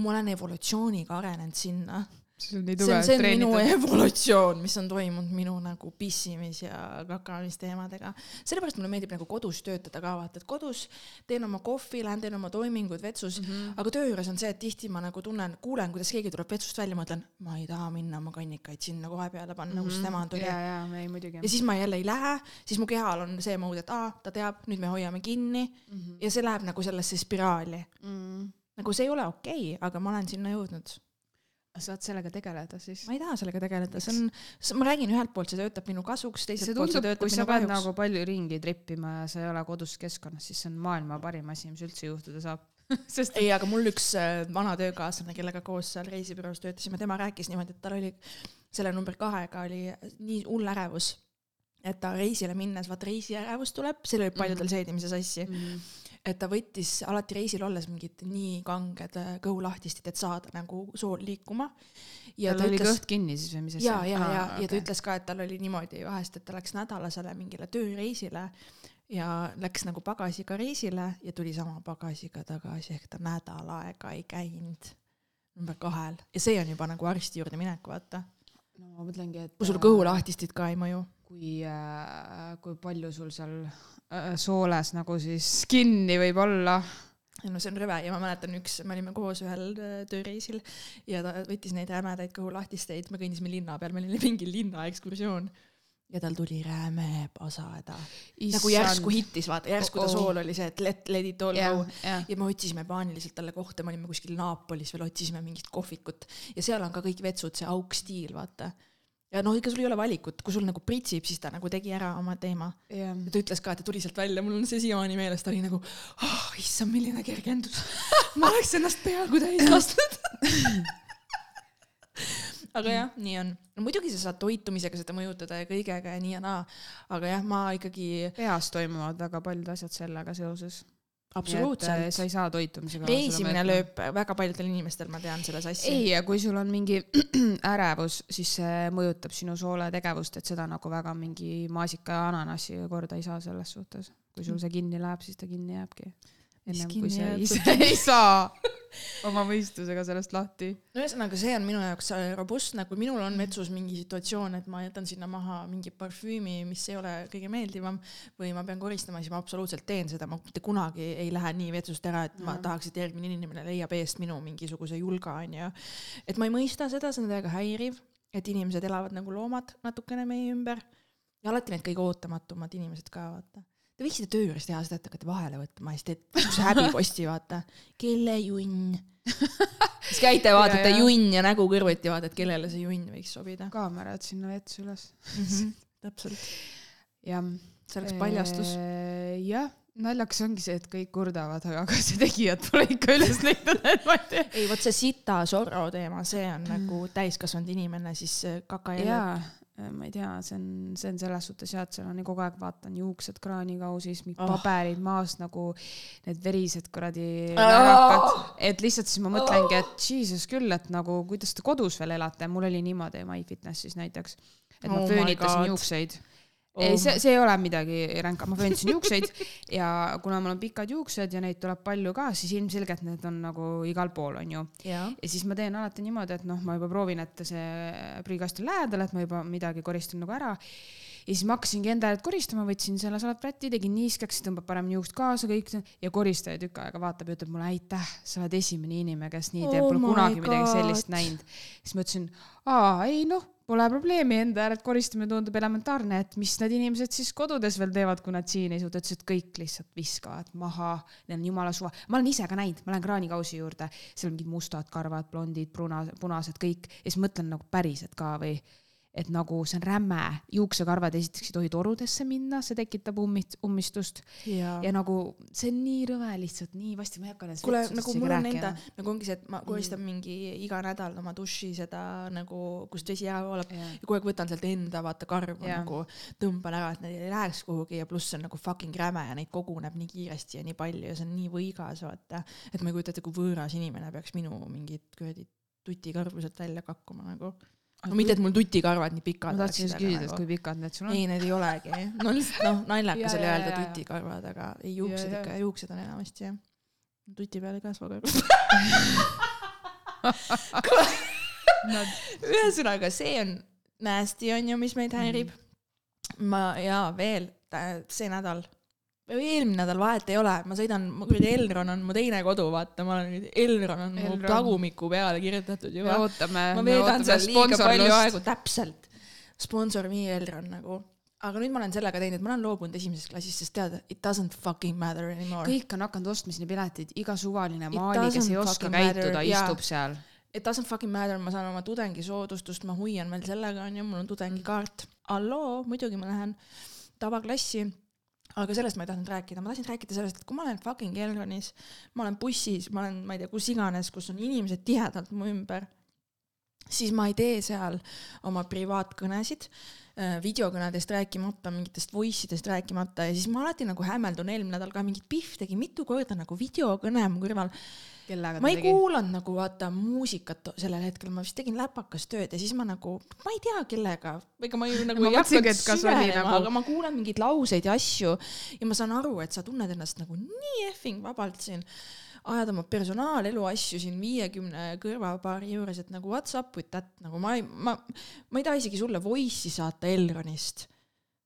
ma olen evolutsiooniga arenenud sinna. See on nii on, tugevalt see on minu evolutsioon, mis on toimunud minu nagu pissimis ja kakamisteemadega. sellepärast mulle meeldib nagu kodus töötada ka, vaata, et kodus teen oma kohvi, lähen teen oma toimingud vetsus mm, Mhm. -hmm. aga töö juures on see, et tihti ma nagu tunnen, kuulen, kuidas keegi tuleb vetsust välja, ma mõtlen, ma ei taha minna oma kannikaid sinna kohe peale panna, kus tema tuli Mhm. ja, ja, ei muidugi ja. siis ma jälle ei lähe, siis mu kehal on see mood, et aa, ta teab, nüüd me hoiame kinni mm -hmm. ja see läheb nagu sellesse spiraali. Mm. nagu see ei ole okei okay,, aga ma olen sinna jõudnud. Saad sellega tegeleda siis? ma ei taha sellega tegeleda, see on, ma räägin ühelt poolt, see töötab minu kasuks, teiselt poolt see töötab kui sa minu pead kahjuks nagu palju ringi trippima ja sa ei ole kodus keskkonnas, siis see on maailma parim asi, mis üldse juhtuda saab. sest ei, aga mul üks äh, vana töökaaslane, kellega koos seal reisibüroos töötasime, tema rääkis niimoodi, et tal oli selle number kahega oli nii hull ärevus, et ta reisile minnes, vaata reisiärevus tuleb, seal oli paljudel seedimise sassi, mm. Et ta võttis alati reisil olles mingid nii kanged äh, kõhulahtised, et saada nagu sool liikuma. ja tal ta oli ütles, kõht kinni siis või mis ja, ja, ja, ja ta ütles ka, et tal oli niimoodi vahest, et ta läks nädalasele mingile tööreisile ja läks nagu pagasiga reisile ja tuli sama pagasiga tagasi, ehk ta nädal aega ei käinud number kahel ja see on juba nagu arsti juurde minek, vaata. no ma mõtlengi, et kui sul kõhulahtistid ka ei mõju. Kui äh,, kui palju sul seal äh, sooles nagu siis kinni võib olla. no see on rõve ja ma mäletan üks, me olime koos ühel äh, tööreisil ja ta võttis neid rämedaid kõhulahtisteid, me kõndisime linna peal, meil oli mingi linnaekskursioon ja tal tuli räme pasahäda. nagu järsku hittis, vaata, järsku ta Oh-oh. sool oli see, et let, let it all jah go. jah, ja me otsisime paaniliselt talle kohta, me olime kuskil Naapolis veel, otsisime mingit kohvikut ja seal on ka kõik vetsud, see aukstiil, vaata. Ja noh, ega sul ei ole valikut, kui sul nagu pritsib, siis ta nagu tegi ära oma teema. ja ta ütles ka, et ta tuli sealt välja, mul on see siiamaani meeles, ta oli nagu oh,, issand, milline kergendus. ma oleks ennast peaaegu täis lasknud. aga jah, nii on no,. muidugi sa saad toitumisega seda mõjutada ja kõigega ja nii ja naa, aga jah, ma ikkagi peas toimuvad väga paljud asjad sellega seoses. Absoluutselt sa ei saa toitumisega. reisimine. lööb väga paljudel inimestel, ma tean selle sassi. ei, ja kui sul on mingi ärevus, siis see mõjutab sinu sooletegevust, et seda nagu väga mingi maasika ja ananassi korda ei saa selles suhtes. kui sul see kinni läheb, siis ta kinni jääbki. Ennem kui sa ise ei saa oma mõistusega sellest lahti. no ühesõnaga, see on minu jaoks äh, robustne, kui minul on vetsus mingi situatsioon, et ma jätan sinna maha mingi parfüümi, mis ei ole kõige meeldivam või ma pean koristama, siis ma absoluutselt teen seda, ma mitte kunagi ei lähe nii vetsust ära, et ma tahaks, et järgmine inimene leiab eest minu mingisuguse julga, onju. et ma ei mõista seda, see on täiega häiriv, et inimesed elavad nagu loomad natukene meie ümber ja alati need kõige ootamatumad inimesed ka, vaata. Te võiksite töö juures teha seda, et hakkate vahele võtma ja siis teete niisuguse häbiposti, vaata. kelle junn? siis käite, vaatate Ja, ja. junn ja nägu kõrvuti, vaatad, kellele see junn võiks sobida. kaamerad sinna vetsu üles. täpselt, jah. see oleks paljastus. jah, naljakas ongi see, et kõik kurdavad, aga kas tegijad pole ikka üles näidanud, et ma ei tea. ei, vot see sita Zorro teema, see on nagu täiskasvanud inimene, siis äh, kaka ja ma ei tea, see on, see on selles suhtes jah, et seal on kogu aeg vaatan juuksed kraanikausis, mingid Oh. oh. paberid maas nagu need verised kuradi Oh. närakad, et lihtsalt siis ma mõtlengi, et jesus küll, et nagu kuidas te kodus veel elate, mul oli niimoodi MyFitnessis näiteks, et ma Oh oh my föönitasin juukseid Oh ei, see my-, see ei ole midagi ränka, ma föönitasin juukseid ja kuna mul on pikad juuksed ja neid tuleb palju ka, siis ilmselgelt need on nagu igal pool, onju. ja siis ma teen alati niimoodi, et noh, ma juba proovin, et see prügikast on lähedal, et ma juba midagi koristan nagu ära. ja siis ma hakkasingi enda järelt koristama, võtsin selle salatpräti, tegin niiskeks, tõmbab paremini juukst kaasa kõik ja koristaja tükk aega vaatab ja ütleb mulle aitäh, sa oled esimene inimene, kes nii teeb Oh oh, pole kunagi midagi God. sellist näinud. siis ma ütlesin, aa ei noh, pole probleemi, enda järelt koristamine tundub elementaarne, et mis need inimesed siis kodudes veel teevad, kui nad siin ei suuda, ütles, et kõik lihtsalt viskavad maha, neil on jumala suva. ma olen ise ka näinud, ma lähen kraanikausi juurde, seal on mingid mustad karvad, blondid, punased, punased kõik ja siis mõtlen nagu päriselt ka või et nagu see on räme, juuksekarvad esiteks ei tohi torudesse minna, see tekitab ummist, ummistust jaa ja nagu see on nii rõve lihtsalt, nii vasti, ma ei hakka nendest kuule, nagu mul on enda, nagu ongi see, et ma koristan mingi iga nädal oma duši seda nagu, kust vesi ära voolab Jaa. ja kogu aeg võtan sealt enda vaata karvu Jaa. nagu tõmban ära, et need ei läheks kuhugi ja pluss see on nagu fucking räme ja neid koguneb nii kiiresti ja nii palju ja see on nii võigas vaata, et ma ei kujuta ette, kui võõras inimene peaks minu mingit kuradi tutikarvu sealt välja kakkuma nagu. No mitte, et mul tutikarvad nii pikad ma tahtsin just küsida, et nagu. kui pikad need sul on. ei, need ei olegi, no lihtsalt noh, naljakas oli öelda tutikarvad, aga ei juuksed Jaa, jaa. ikka, juuksed on enamasti jah. tuti peal ei kasva karvad. ühesõnaga, see on nasty on ju, mis meid häirib. ma ja veel see nädal eelmine nädal, vahet ei ole, ma sõidan, kuradi Elron on mu teine kodu, vaata, ma olen, Elron on mu Elron. tagumiku peale kirjutatud juba. ootame, ma veedan seal liiga palju aegu, täpselt. sponsor me Elron nagu. aga nüüd ma olen sellega teinud, et ma olen loobunud esimesest klassist, sest tead, it doesn't fucking matter anymore. kõik on hakanud ostma sinna pileteid, iga suvaline maali, kes ei oska käituda, istub seal. It doesn't fucking matter, ma saan oma tudengisoodustust, ma hoian veel sellega onju, mul on tudengikaart. halloo, muidugi ma lähen tavaklassi. Aga sellest ma ei tahtnud rääkida, ma tahtsin rääkida sellest, et kui ma olen fucking Elronis, ma olen bussis, ma olen, ma ei tea, kus iganes, kus on inimesed tihedalt mu ümber, siis ma ei tee seal oma privaatkõnesid, videokõnedest rääkimata, mingitest voice idest rääkimata ja siis ma alati nagu hämmeldun, eelmine nädal ka mingit Pihv tegi mitu korda nagu videokõne mu kõrval ma ei tegi? kuulanud nagu vaata muusikat sellel hetkel, ma vist tegin läpakas tööd ja siis ma nagu, ma ei tea kellega, ega ma ju nagu Ma ei hakanud süvenema nagu- aga ma kuulan mingeid lauseid ja asju ja ma saan aru, et sa tunned ennast nagu nii effing vabalt siin, ajad oma personaalelu asju siin viiekümne kõrvapaari juures, et nagu what's up with that, nagu ma ei, ma, ma ei taha isegi sulle voice'i saata Elronist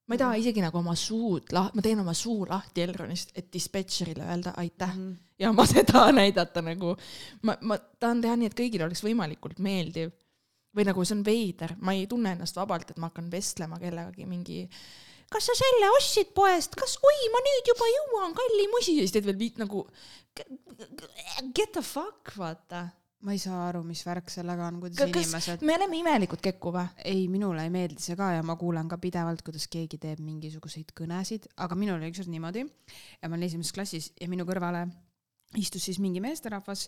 ma ei Mhm. taha isegi nagu oma suud lah-, ma teen oma suu lahti Elronist, et dispetšerile öelda aitäh Mhm. ja ma seda näidata nagu, ma, ma tahan teha nii, et kõigile oleks võimalikult meeldiv. või nagu see on veider, ma ei tunne ennast vabalt, et ma hakkan vestlema kellegagi mingi kas sa selle ostsid poest, kas oi, ma nüüd juba jõuan, kallim usi ja siis teed veel viit nagu get the fuck, vaata. ma ei saa aru, mis värk sellega on, kuidas Ka- kas- inimesed. me oleme imelikud Keku või? ei, minule ei meeldi see ka ja ma kuulen ka pidevalt, kuidas keegi teeb mingisuguseid kõnesid, aga minul oli ükskord niimoodi ja ma olin esimeses klassis ja minu kõrvale istus siis mingi meesterahvas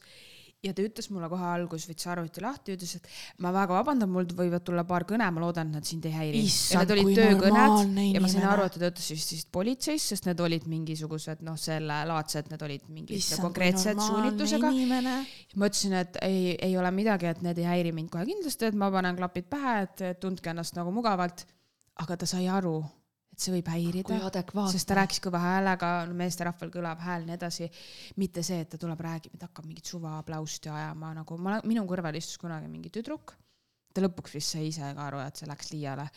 ja ta ütles mulle kohe alguses, võttis arvuti lahti, ütles, et ma väga vabandan, mul võivad tulla paar kõne, ma loodan, et nad sind ei häiri. ja need olid töökõned ja ma sain aru, et ta töötas vist siis politseis, sest need olid mingisugused noh, sellelaadsed, need olid mingid konkreetsed suunitlusega. ma ütlesin, et ei, ei ole midagi, et need ei häiri mind kohe kindlasti, et ma panen klapid pähe, et et tundke ennast nagu mugavalt. aga ta sai aru, et see võib häirida sest ta rääkis kõva häälega, meesterahval kõlav hääl nii edasi. mitte see, et ta tuleb, räägib, et hakkab mingit suva aplausti ajama nagu ma, minu kõrval istus kunagi mingi tüdruk. ta lõpuks vist sai ise ka aru, et see läks liiale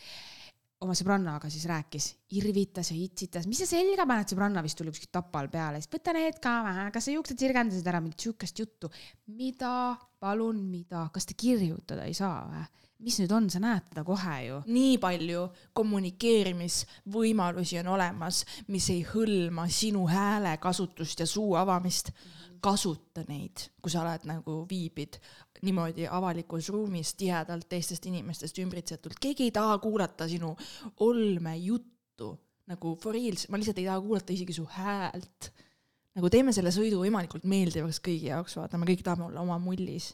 oma sõbrannaga siis rääkis, irvitas ja itsitas, mis sa selga paned, sõbranna vist tuli kuskilt Tapal peale, siis võta need ka vähe, kas sa juuksed sirgendasid ära, mingit siukest juttu. mida, palun, mida, kas te kirjutada ei saa või? Mis nüüd on, sa näed teda kohe ju. nii palju kommunikeerimisvõimalusi on olemas, mis ei hõlma sinu hääle kasutust ja suu avamist. kasuta neid, kui sa oled nagu viibid niimoodi avalikus ruumis tihedalt teistest inimestest ümbritsetult, keegi ei taha kuulata sinu olmejuttu nagu for reals, ma lihtsalt ei taha kuulata isegi su häält. nagu teeme selle sõidu võimalikult meeldivaks kõigi jaoks, vaata, me kõik tahame olla oma mullis.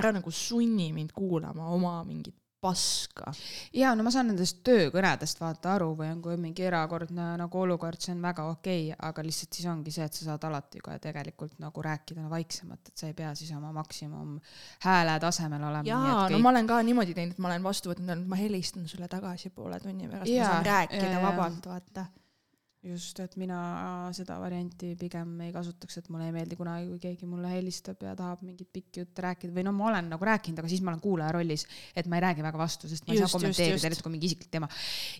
Ära nagu sunni mind kuulama oma mingit paska. ja no ma saan nendest töökõnedest vaata aru või on kui mingi erakordne nagu olukord, see on väga okei okay,, aga lihtsalt siis ongi see, et sa saad alati ka tegelikult nagu rääkida vaiksemalt, et sa ei pea siis oma maksimum hääle tasemel olema. jaa, no ma olen ka niimoodi teinud, et ma olen vastu võtnud, ma helistan sulle tagasi poole tunni pärast, ma saan rääkida jaa. vabalt, vaata. just, et mina seda varianti pigem ei kasutaks, et mulle ei meeldi kunagi, kui keegi mulle helistab ja tahab mingit pikki jutte rääkida või no ma olen nagu rääkinud, aga siis ma olen kuulaja rollis, et ma ei räägi väga vastu, sest ma ei Just, saa just, kommenteerida eriti kui mingi isiklik teema.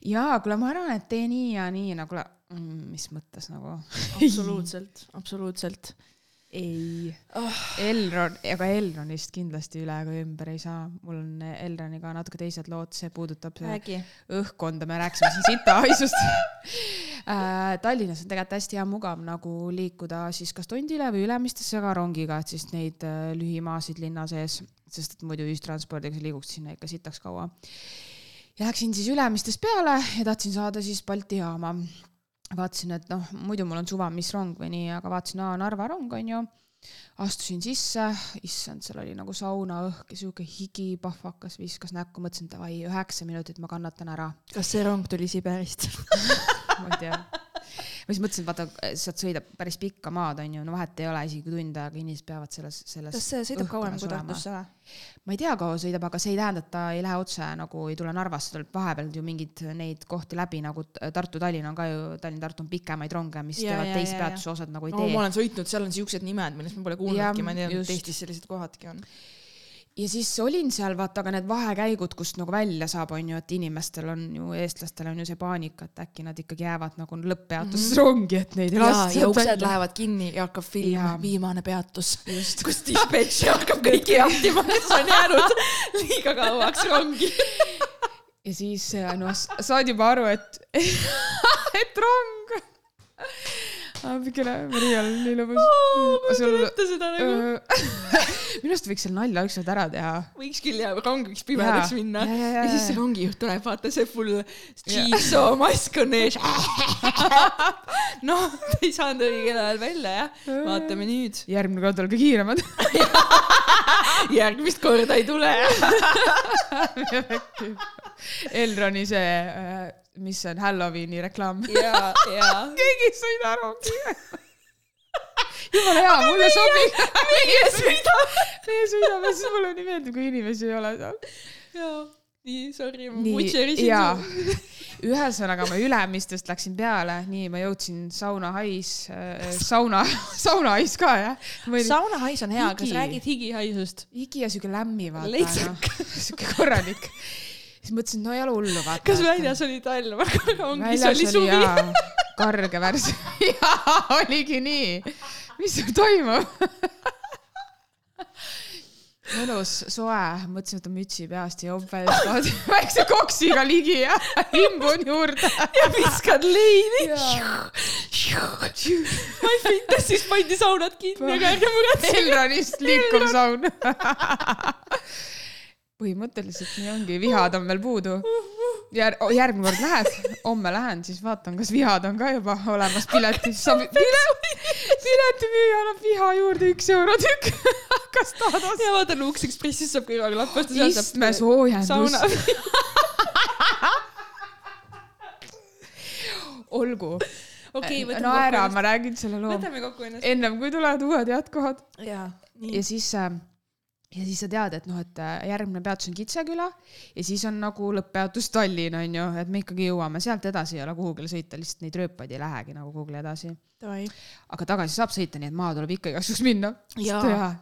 jaa, kuule, ma arvan, et tee nii ja nii, no kuule mm,, mis mõttes nagu absoluutselt, absoluutselt. ei Oh. Elron, aga Elronist kindlasti üle ega ümber ei saa, mul on Elroniga natuke teised lood, see puudutab see õhkkonda, me rääkisime siin sitahaisust äh. Tallinnas on tegelikult hästi hea mugav nagu liikuda siis kas Tondile või Ülemistesse ka rongiga, et siis neid äh, lühimaasid linna sees, sest et muidu ühistranspordiga sa liiguks sinna ikka sitaks kaua. ja läksin siis Ülemistest peale ja tahtsin saada siis Balti jaama. vaatasin, et noh, muidu mul on suva, mis rong või nii, aga vaatasin, aa Narva rong on ju astusin sisse, issand, seal oli nagu saunaõhk ja sihuke higipahvakas viskas näkku, mõtlesin davai, üheksa minutit ma kannatan ära, kas see rong tuli Siberist? ma ei tea. Ma siis mõtlesin, vaata, sealt sõidab päris pikka maad, on ju, no vahet ei ole, isegi tund aega inimesed peavad selles, selles kas see sõidab kauem kui. Tartusse või? ma ei tea, kaua sõidab, aga see ei tähenda, et ta ei lähe otse nagu ei tule Narvasse, tuleb vahepeal ju mingeid neid kohti läbi nagu Tartu-Tallinn on ka ju, Tallinn-Tartu on pikemaid ronge, mis Ja, teevad teist peatuse osad nagu ei no tee ma olen sõitnud, seal on siuksed nimed, millest ma pole kuulnudki, ma ei teadnud, et Eestis sellised kohadki on. Ja siis olin seal vaata ka need vahekäigud, kust nagu välja saab, on ju, et inimestel on ju, eestlastel on ju see paanika, et äkki nad ikkagi jäävad nagu lõpppeatuses mm -hmm. rongi, et neid ei ja, lasta ja uksed välja. lähevad kinni ja hakkab film Jaa., viimane peatus, kus dispetšer hakkab kõiki jahtima, kes on jäänud liiga kauaks rongi. ja siis äh, noh, saad juba aru, et, et rong. appikene, Maria on nii lõbus. sul, mõtle seda nagu, minu arust võiks seal nalja ükskord ära teha. võiks küll ja rong võiks pimedaks minna Ja, ja, ja, ja siis see rongijuht tuleb, vaata see full Jigsaw mask on ees. noh, ta ei saanud õigel ajal välja jah, vaatame nüüd, järgmine kord olge kiiremad. järgmist korda ei tule. Elroni see, mis see on Halloweeni reklaam. keegi ei sõida rongi. jumala hea, mulle sobib. meie sõidame. meie sõidame, siis mulle nii meeldib, kui inimesi ei ole seal. jaa, nii sorry, ma jaa su. ühesõnaga ma Ülemistest läksin peale, nii ma jõudsin saunahais äh,, sauna, saunahais ka jah. saunahais on hea, kas räägid higihaisust? higi ja siuke lämmi vaata noh, siuke korralik. Siis mõtlesin, no ei ole hullu vaata. kas väljas oli talv, aga rongis väljas oli suvi? karge värss. jaa, oligi nii. mis seal toimub? mõnus, soe, mõtlesin, võtan mütsi peast ja jope väikse koksiga ligi ja imbun juurde. ja viskad leini. Ma ei finta, siis pandi saunad kinni, aga ärge muretsege. Elronist liikuv saun. Põhimõtteliselt nii ongi, vihad on veel puudu. Jär-, järgmine kord lähed, homme lähen, siis vaatan, kas vihad on ka juba olemas piletis. piletimüüja annab viha juurde üks euro tükk. kas tahad osta? ja vaata, Lux Expressis saab kõrvaga lappast ja istme soojendus olgu. okei, no ära, kokku ma räägin selle loo. võtame kokku ennast. ennem kui tulevad uued jätkuvad. jaa, ja nii. siis äh, ja siis sa tead, et noh, et äh, järgmine peatus on Kitseküla ja siis on nagu lõpppeatus Tallinn on ju, et me ikkagi jõuame sealt edasi ei ole kuhugile sõita, lihtsalt neid rööpaid ei lähegi nagu kuhugile edasi. Aga tagasi saab sõita, nii et maha tuleb ikka igaks juhuks minna. Jaa.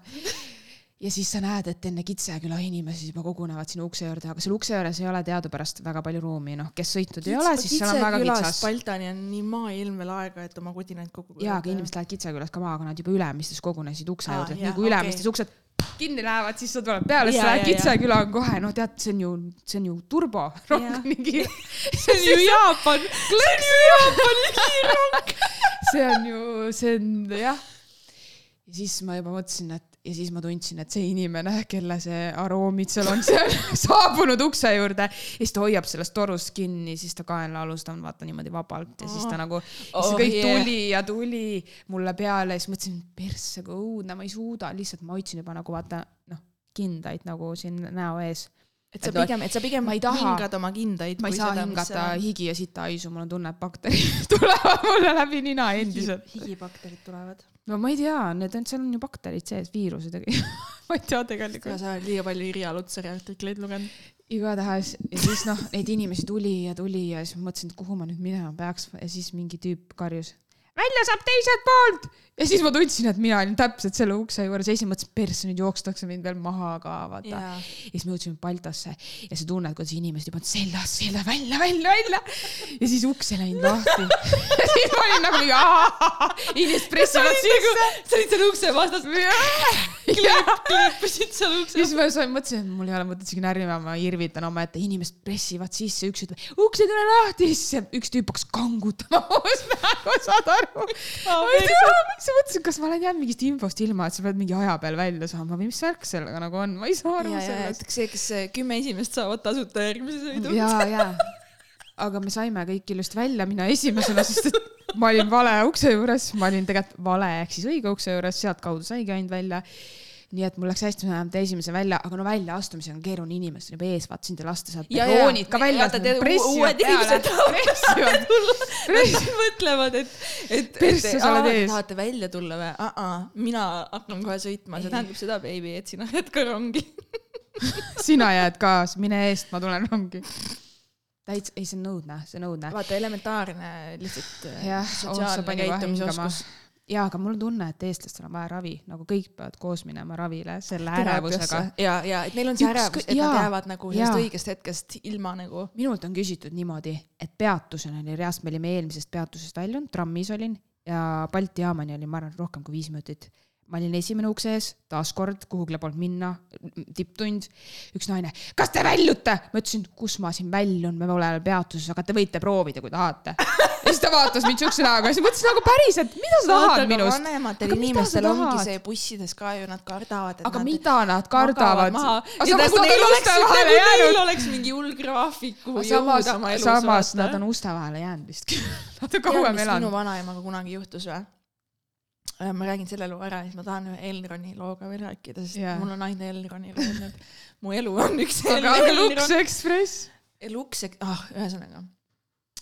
ja siis sa näed, et enne Kitseküla inimesi juba kogunevad sinna ukse juurde, aga seal ukse juures ei ole teadupärast väga palju ruumi, noh, kes sõitnud ei ole, siis seal on väga kitsas. Baltani on nii maailm veel aega, et oma kudinaid kokku jaa, aga inimesed lähevad Kitsekülas ka maha, aga nad juba Ülemistes kogunesid ukse Aa, juurde, nii kui okei. Ülemistes uksed kinni lähevad, siis sa tuled peale, siis sa lähed. Kitseküla on kohe, no tead, see on ju, see on ju turbo rong mingi. see on ju Jaapan. see on ju Jaapani kiirrong. see on ju, see on jah. ja siis ma juba mõtlesin, et ja siis ma tundsin, et see inimene, kelle see aroomid seal on, see on saabunud ukse juurde ja siis ta hoiab sellest torust kinni, siis ta kaenlaalust on vaata niimoodi vabalt ja siis ta nagu, see Oh, kõik yeah. tuli ja tuli mulle peale ja siis mõtlesin, persse kui õudne, ma ei suuda, lihtsalt ma hoidsin juba nagu vaata noh, kindaid nagu siin näo ees et sa pigem, et sa pigem ma ei taha- hingad oma kindaid. ma ei saa hingata higi ja sitahaisu, mul on tunne, et bakterid tulevad mulle läbi nina endiselt. higibakterid tulevad. No ma ei tea, need on, seal on ju bakterid sees, viirused ma ei tea tegelikult. sa oled liiga palju Irja Lutsari artikleid lugenud. igatahes ja siis noh, neid inimesi tuli ja tuli ja siis ma mõtlesin, et kuhu ma nüüd minema peaks ja siis mingi tüüp karjus. välja saab teiselt poolt ja siis ma tundsin, et mina olin täpselt selle ukse juures ja siis ma mõtlesin, persse nüüd jookstakse mind veel maha ka vaata. jaa. ja siis me jõudsime Baltosse ja sa tunned, kuidas inimesed juba seljas, seljas välja, välja, välja. ja siis uks ei läinud lahti. ja siis ma olin nagu mingi, inimesed pressivad sisse. sa olid seal ukse vastas, kleepisid seal ukse siis ma sain, mõtlesin, et mul ei ole mõtet isegi närvima, ma irvitan omaette, inimesed pressivad sisse, üks ütleb, uks ei tule lahti, siis üks tüüp hakkas kangutama ust nägu, saad aru? ma ei tea, ma siis mõtlesin, kas ma olen jäänud mingist infost ilma, et sa pead mingi aja peal välja saama või mis värk sellega nagu on, ma ei saa aru ja, sellest see, kes kümme esimest saavad tasuta järgmise sõidu. ja, ja, aga me saime kõik ilusti välja minna esimesena, sest et ma olin vale ukse juures, ma olin tegelikult vale ehk siis õige ukse juures, sealtkaudu saigi ainult välja. Nii et mul läks hästi, me läheme esimese välja, aga no väljaastumisel on keeruline, inimesed on juba ees, vaata sind ei lasta sealt droonid ka välja uued inimesed, tahavad. Nad mõtlevad, et, et, ees. tahate välja tulla või uh? -uh, mina hakkan kohe sõitma, see tähendab seda, baby, et sina jääd ka rongi. sina jääd kaasa, mine eest, ma tulen rongi. täitsa, ei, see on õudne, see on õudne. vaata, elementaarne lihtsalt äh, jah, oh, sa sotsiaalne pani kohe hingama käitumisoskus.. jaa, aga mul on tunne, et eestlastel on vaja ravi, nagu kõik peavad koos minema ravile selle ärevusega. ja, ja et neil on see ärevus, et jaa, nad jäävad nagu sellest õigest hetkest ilma nagu. minult on küsitud niimoodi, et peatusel oli reast, me olime eelmisest peatusest väljunud, trammis olin ja Balti jaamani oli, ma arvan, rohkem kui viis minutit. Ma olin esimene ukse ees, taaskord kuhugile polnud minna, tipptund. üks naine, kas te väljute? ma ütlesin, kus ma siin väljun, me pole veel peatuses, aga te võite proovida, kui tahate. ja siis ta vaatas mind siukse näoga siis mõtlesin nagu päriselt, mida sa tahad minust? vanematel Aga inimestel ongi see bussides ka ju, nad kardavad, aga nad mida nad kardavad? aga samas nad on uste vahele Neil oleks mingi hull graafik, kuhu jõuda oma, elus. samas nad on uste vahele jäänud vist. Nad on kauem minu elanud. vanaemaga kunagi juhtus või? Ma räägin selle loo ära ja siis ma tahan ühe Elroni looga veel rääkida, sest yeah. mul on ainult Elroni lood nüüd. mu elu on üks aga Lux Express. Lux, ah, ühesõnaga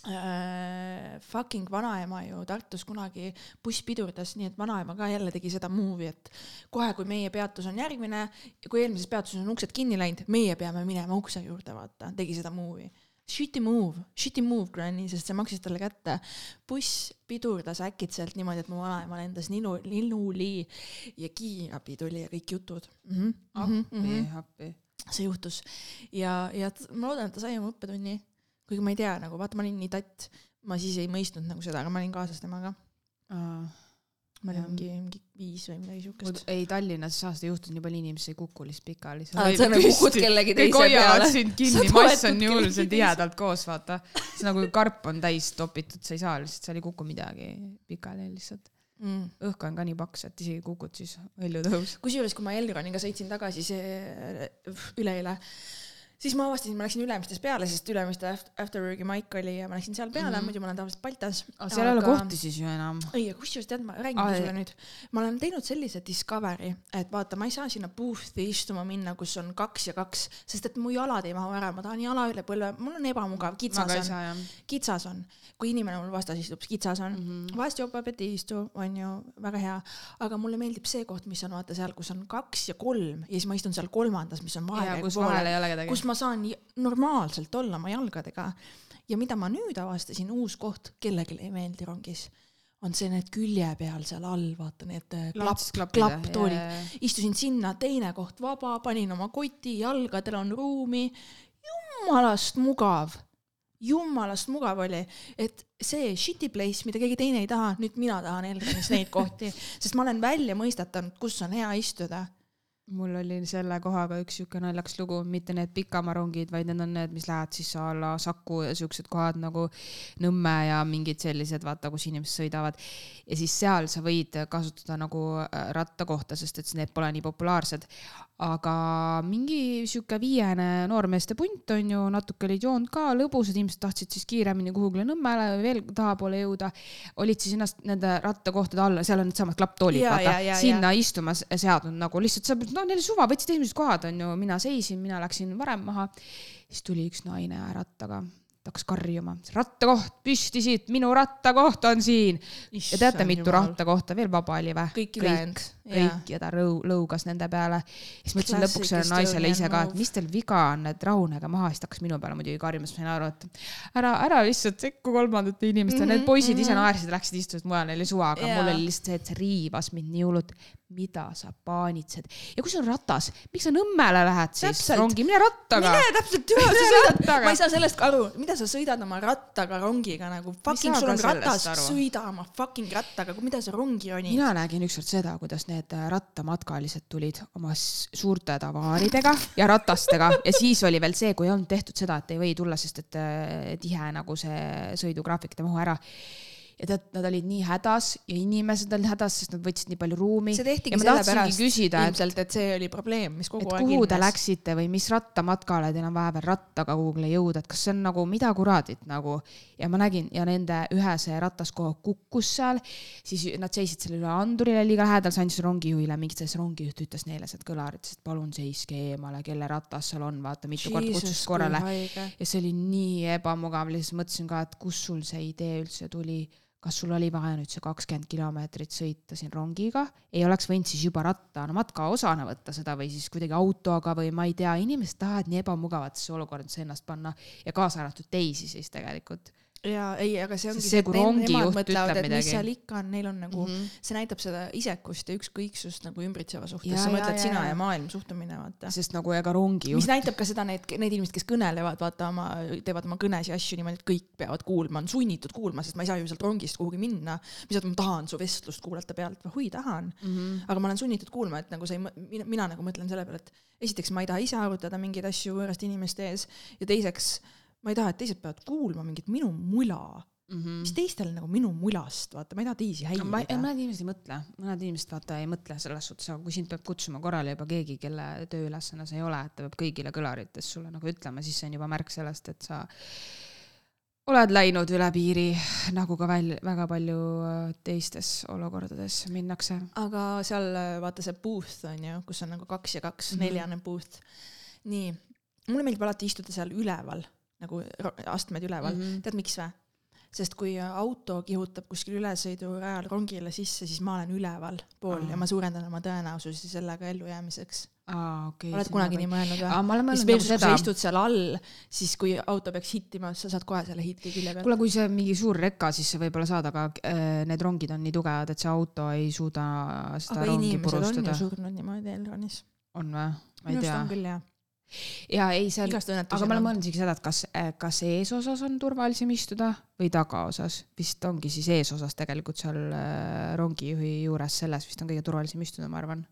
äh,. Fucking vanaema ju Tartus kunagi buss pidurdas, nii et vanaema ka jälle tegi seda move'i, et kohe, kui meie peatus on järgmine kui eelmises peatuses on uksed kinni läinud, meie peame minema ukse juurde, vaata, tegi seda move'i. Shitty move, shitty move, Granny, sest see maksis talle kätte. buss pidurdas äkitselt niimoodi, et mu vanaema lendas ninu, linnuli ja kiirabi tuli ja kõik jutud mm. -hmm. appi, appi. see juhtus ja, ja ma loodan, et ta sai oma õppetunni, kuigi ma ei tea nagu vaata, ma olin nii tatt, ma siis ei mõistnud nagu seda, aga ma olin kaasas temaga, ma olin mingi, mingi viis või midagi siukest. ei, Tallinnas ei saa seda juhtuda, nii palju inimesi ei kuku lihtsalt pikali. Sa nagu kukud kellegi kõik teise hoiavad peale. sind Sa kinni, toetud mass on nii hull, see kellegi on tihedalt koos, vaata. see on nagu karp on täis topitud, sa ei saa lihtsalt, seal ei kuku midagi pikali lihtsalt. mm.. õhk on ka nii paks, et isegi kukud siis õljutõus. kusjuures, kui ma Elroniga sõitsin tagasi see üleeile, siis ma avastasin, ma läksin Ülemistes peale, sest Ülemiste aft- Afterworki maik oli ja ma läksin seal peale mm. -hmm. muidu ma olen tavaliselt Baltas. seal ei ole kohti siis ju enam. ei, kusjuures tead, ma räägin sulle nüüd, ma olen teinud sellise discovery, et vaata, ma ei saa sinna booth'i istuma minna, kus on kaks ja kaks, sest et mu jalad ei mahu ära, ma tahan jala üle põlve, mul on ebamugav, kitsas on, kitsas on, kui inimene mul vastas istub, kitsas on mm. -hmm. vahest jopab, et ei istu, on ju väga hea, aga mulle meeldib see koht, mis on vaata seal, kus on kaks ja kolm ja siis ma istun seal kolmandas, mis on vahekäigu kus vahel ei ole kedagi. Ma saan normaalselt olla oma jalgadega. ja mida ma nüüd avastasin, uus koht, kellelegi ei meeldi rongis, on see need külje peal seal all, vaata need äh, klapp, klapptoolid. istusin sinna, teine koht vaba, panin oma koti, jalgadel on ruumi. jumalast mugav, jumalast mugav oli, et see shitty place, mida keegi teine ei taha, nüüd mina tahan Elronis neid kohti, sest ma olen välja mõistatanud, kus on hea istuda. Mul oli selle kohaga üks siuke naljakas lugu, mitte need pikamaarongid, vaid need on need, mis lähevad siis a la Saku ja siuksed kohad nagu Nõmme ja mingid sellised, vaata, kus inimesed sõidavad. ja siis seal sa võid kasutada nagu äh, rattakohta, sest et need pole nii populaarsed. Aga mingi sihuke viiene noormeeste punt on ju, natuke olid joonud ka, lõbusad inimesed tahtsid siis kiiremini kuhugile Nõmmele või veel tahapoole jõuda. olid siis ennast nende rattakohtade alla, seal on needsamad klapptoolid, Ja, ja, vaata, ja, sinna istuma s- seadnud nagu lihtsalt sa, no neil suva, võtsid esimesed kohad on ju, mina seisin, mina läksin varem maha. siis tuli üks naine rattaga, ta hakkas karjuma, rattakoht püsti siit, minu rattakoht on siin. ja teate, mitu rattakohta veel vaba oli või? kõik ülejäänud. kõik ja ta rõu-, lõugas nende peale. siis ma ütlesin lõpuks sellele naisele ise ka, et mis teil viga on, et rahunege maha, siis ta hakkas minu peale muidugi karjuma, siis ma sain aru, et ära, ära lihtsalt sekku kolmandate inimestele mm, -hmm, need poisid ise naersid, läksid istusid mujale, neil oli suva, aga Jaa. mul oli lihtsalt see, et see riivas mind nii hullult. Mida sa paanitsed ja kui sul on ratas, miks sa Nõmmele lähed siis Täpselt. rongi, mine rattaga. mine täpselt türa, sa sõidad, ma ei saa sellest aru, mida sa sõidad oma rattaga rongiga nagu fucking, sul on ratas, sõida oma fucking rattaga, mida sa rongi ronid. mina nägin ükskord seda, kuidas need äh, rattamatkalised tulid oma suurte tavaaridega ja ratastega ja siis oli veel see, kui ei olnud tehtud seda, et ei või tulla, sest et äh, tihe nagu see sõidugraafik ei mahu ära. Ja tead, nad olid nii hädas ja inimesed olid hädas, sest nad võtsid nii palju ruumi. see tehtigi sellepärast küsida, et ilmselt, et see oli probleem, mis kogu aeg kuhu te läksite või mis rattamatkale teil on vaja veel rattaga kuhugile jõuda, et kas see on nagu mida kuradit nagu? Ja ma nägin ja nende ühe see ratas kohe kukkus seal, siis nad seisid selle üle andurile liiga lähedal, see andis rongijuhile mingit sellist rongijuht ütles neile sealt kõlaritest, et palun seiske eemale, kelle ratas seal on, vaata mitu korda kutsus korrale. ja see oli nii ebamugav, lihtsalt mõtlesin ka, et kust sul see idee üldse tuli kas sul oli vaja nüüd see kakskümmend kilomeetrit sõita siin rongiga, ei oleks võinud siis juba ratta no matka osana võtta seda või siis kuidagi autoga või ma ei tea, inimesed tahavad nii ebamugavatesse olukordadesse ennast panna ja kaasa arvatud teisi siis tegelikult. Ja ei, aga see ongi see, kui rongijuht ütleb et mis midagi. seal ikka on, neil on nagu mm. -hmm. see näitab seda isekust ja ükskõiksust nagu ümbritseva suhtes, sa mõtled ja, sina ja. ja maailm suhtumine, vaata. sest nagu ega rongijuht mis näitab ka seda, need, need inimesed, kes kõnelevad, vaata oma, teevad oma kõnes ja asju niimoodi, et kõik peavad kuulma, on sunnitud kuulma, sest ma ei saa ju sealt rongist kuhugi minna. mis, et ma tahan su vestlust kuulata pealt, hui tahan mm. -hmm. aga ma olen sunnitud kuulma, et nagu sa ei, mina, mina nagu mõtlen selle peale, et esiteks ma ei taha ise arutada mingeid asju võõraste inimeste ees ja teiseks ma ei taha, et teised peavad kuulma mingit minu mula mm, -hmm. mis teistel nagu minu mulast, vaata, ma ei taha teisi ma, häirida. mõned inimesed ei mõtle, mõned inimesed vaata ei mõtle selles suhtes, aga kui sind peab kutsuma korrale juba keegi, kelle tööülesanne see ei ole, et ta peab kõigile kõlarites sulle nagu ütlema, siis see on juba märk sellest, et sa oled läinud üle piiri, nagu ka välja, väga palju äh, teistes olukordades minnakse. aga seal äh, vaata see booth on ju, kus on nagu kaks ja kaks mm. -hmm. neljane booth. nii, mulle meeldib alati istuda seal üleval, nagu astmed üleval mm. -hmm. tead miks või? sest kui auto kihutab kuskil ülesõidurajal rongile sisse, siis ma olen üleval pool Aa. ja ma suurendan oma tõenäosusi sellega ellujäämiseks. aa, okei. oled kunagi nii mõelnud või? olen siis mõelnud veel, nagu kui sa istud seal all, siis kui auto peaks hittima, sa saad kohe selle hiti külje pealt. kuule, kui see on mingi suur reka, siis see võib-olla saad, aga äh, need rongid on nii tugevad, et see auto ei suuda seda aga rongi inimesed on ju purustada. surnud niimoodi Elronis. on või? minu arust on. küll jah. Ja ei, seal, aga ma olen mõelnud isegi seda, et kas, kas eesosas on turvalisem istuda või tagaosas. vist ongi siis eesosas tegelikult seal äh, rongijuhi juures, selles vist on kõige turvalisem istuda, ma arvan.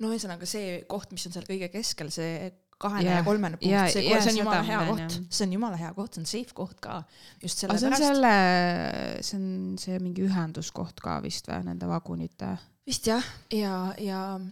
no ühesõnaga see koht, mis on seal kõige keskel, see kahene Jah, ja kolmene punkt ja-, see, ja see on jumala ma hea koht see on jumala hea koht, see on safe koht ka. just aga see on sellepärast. selle, see on see mingi ühenduskoht ka vist või, nende vagunite? vist jah, ja, ja ähm,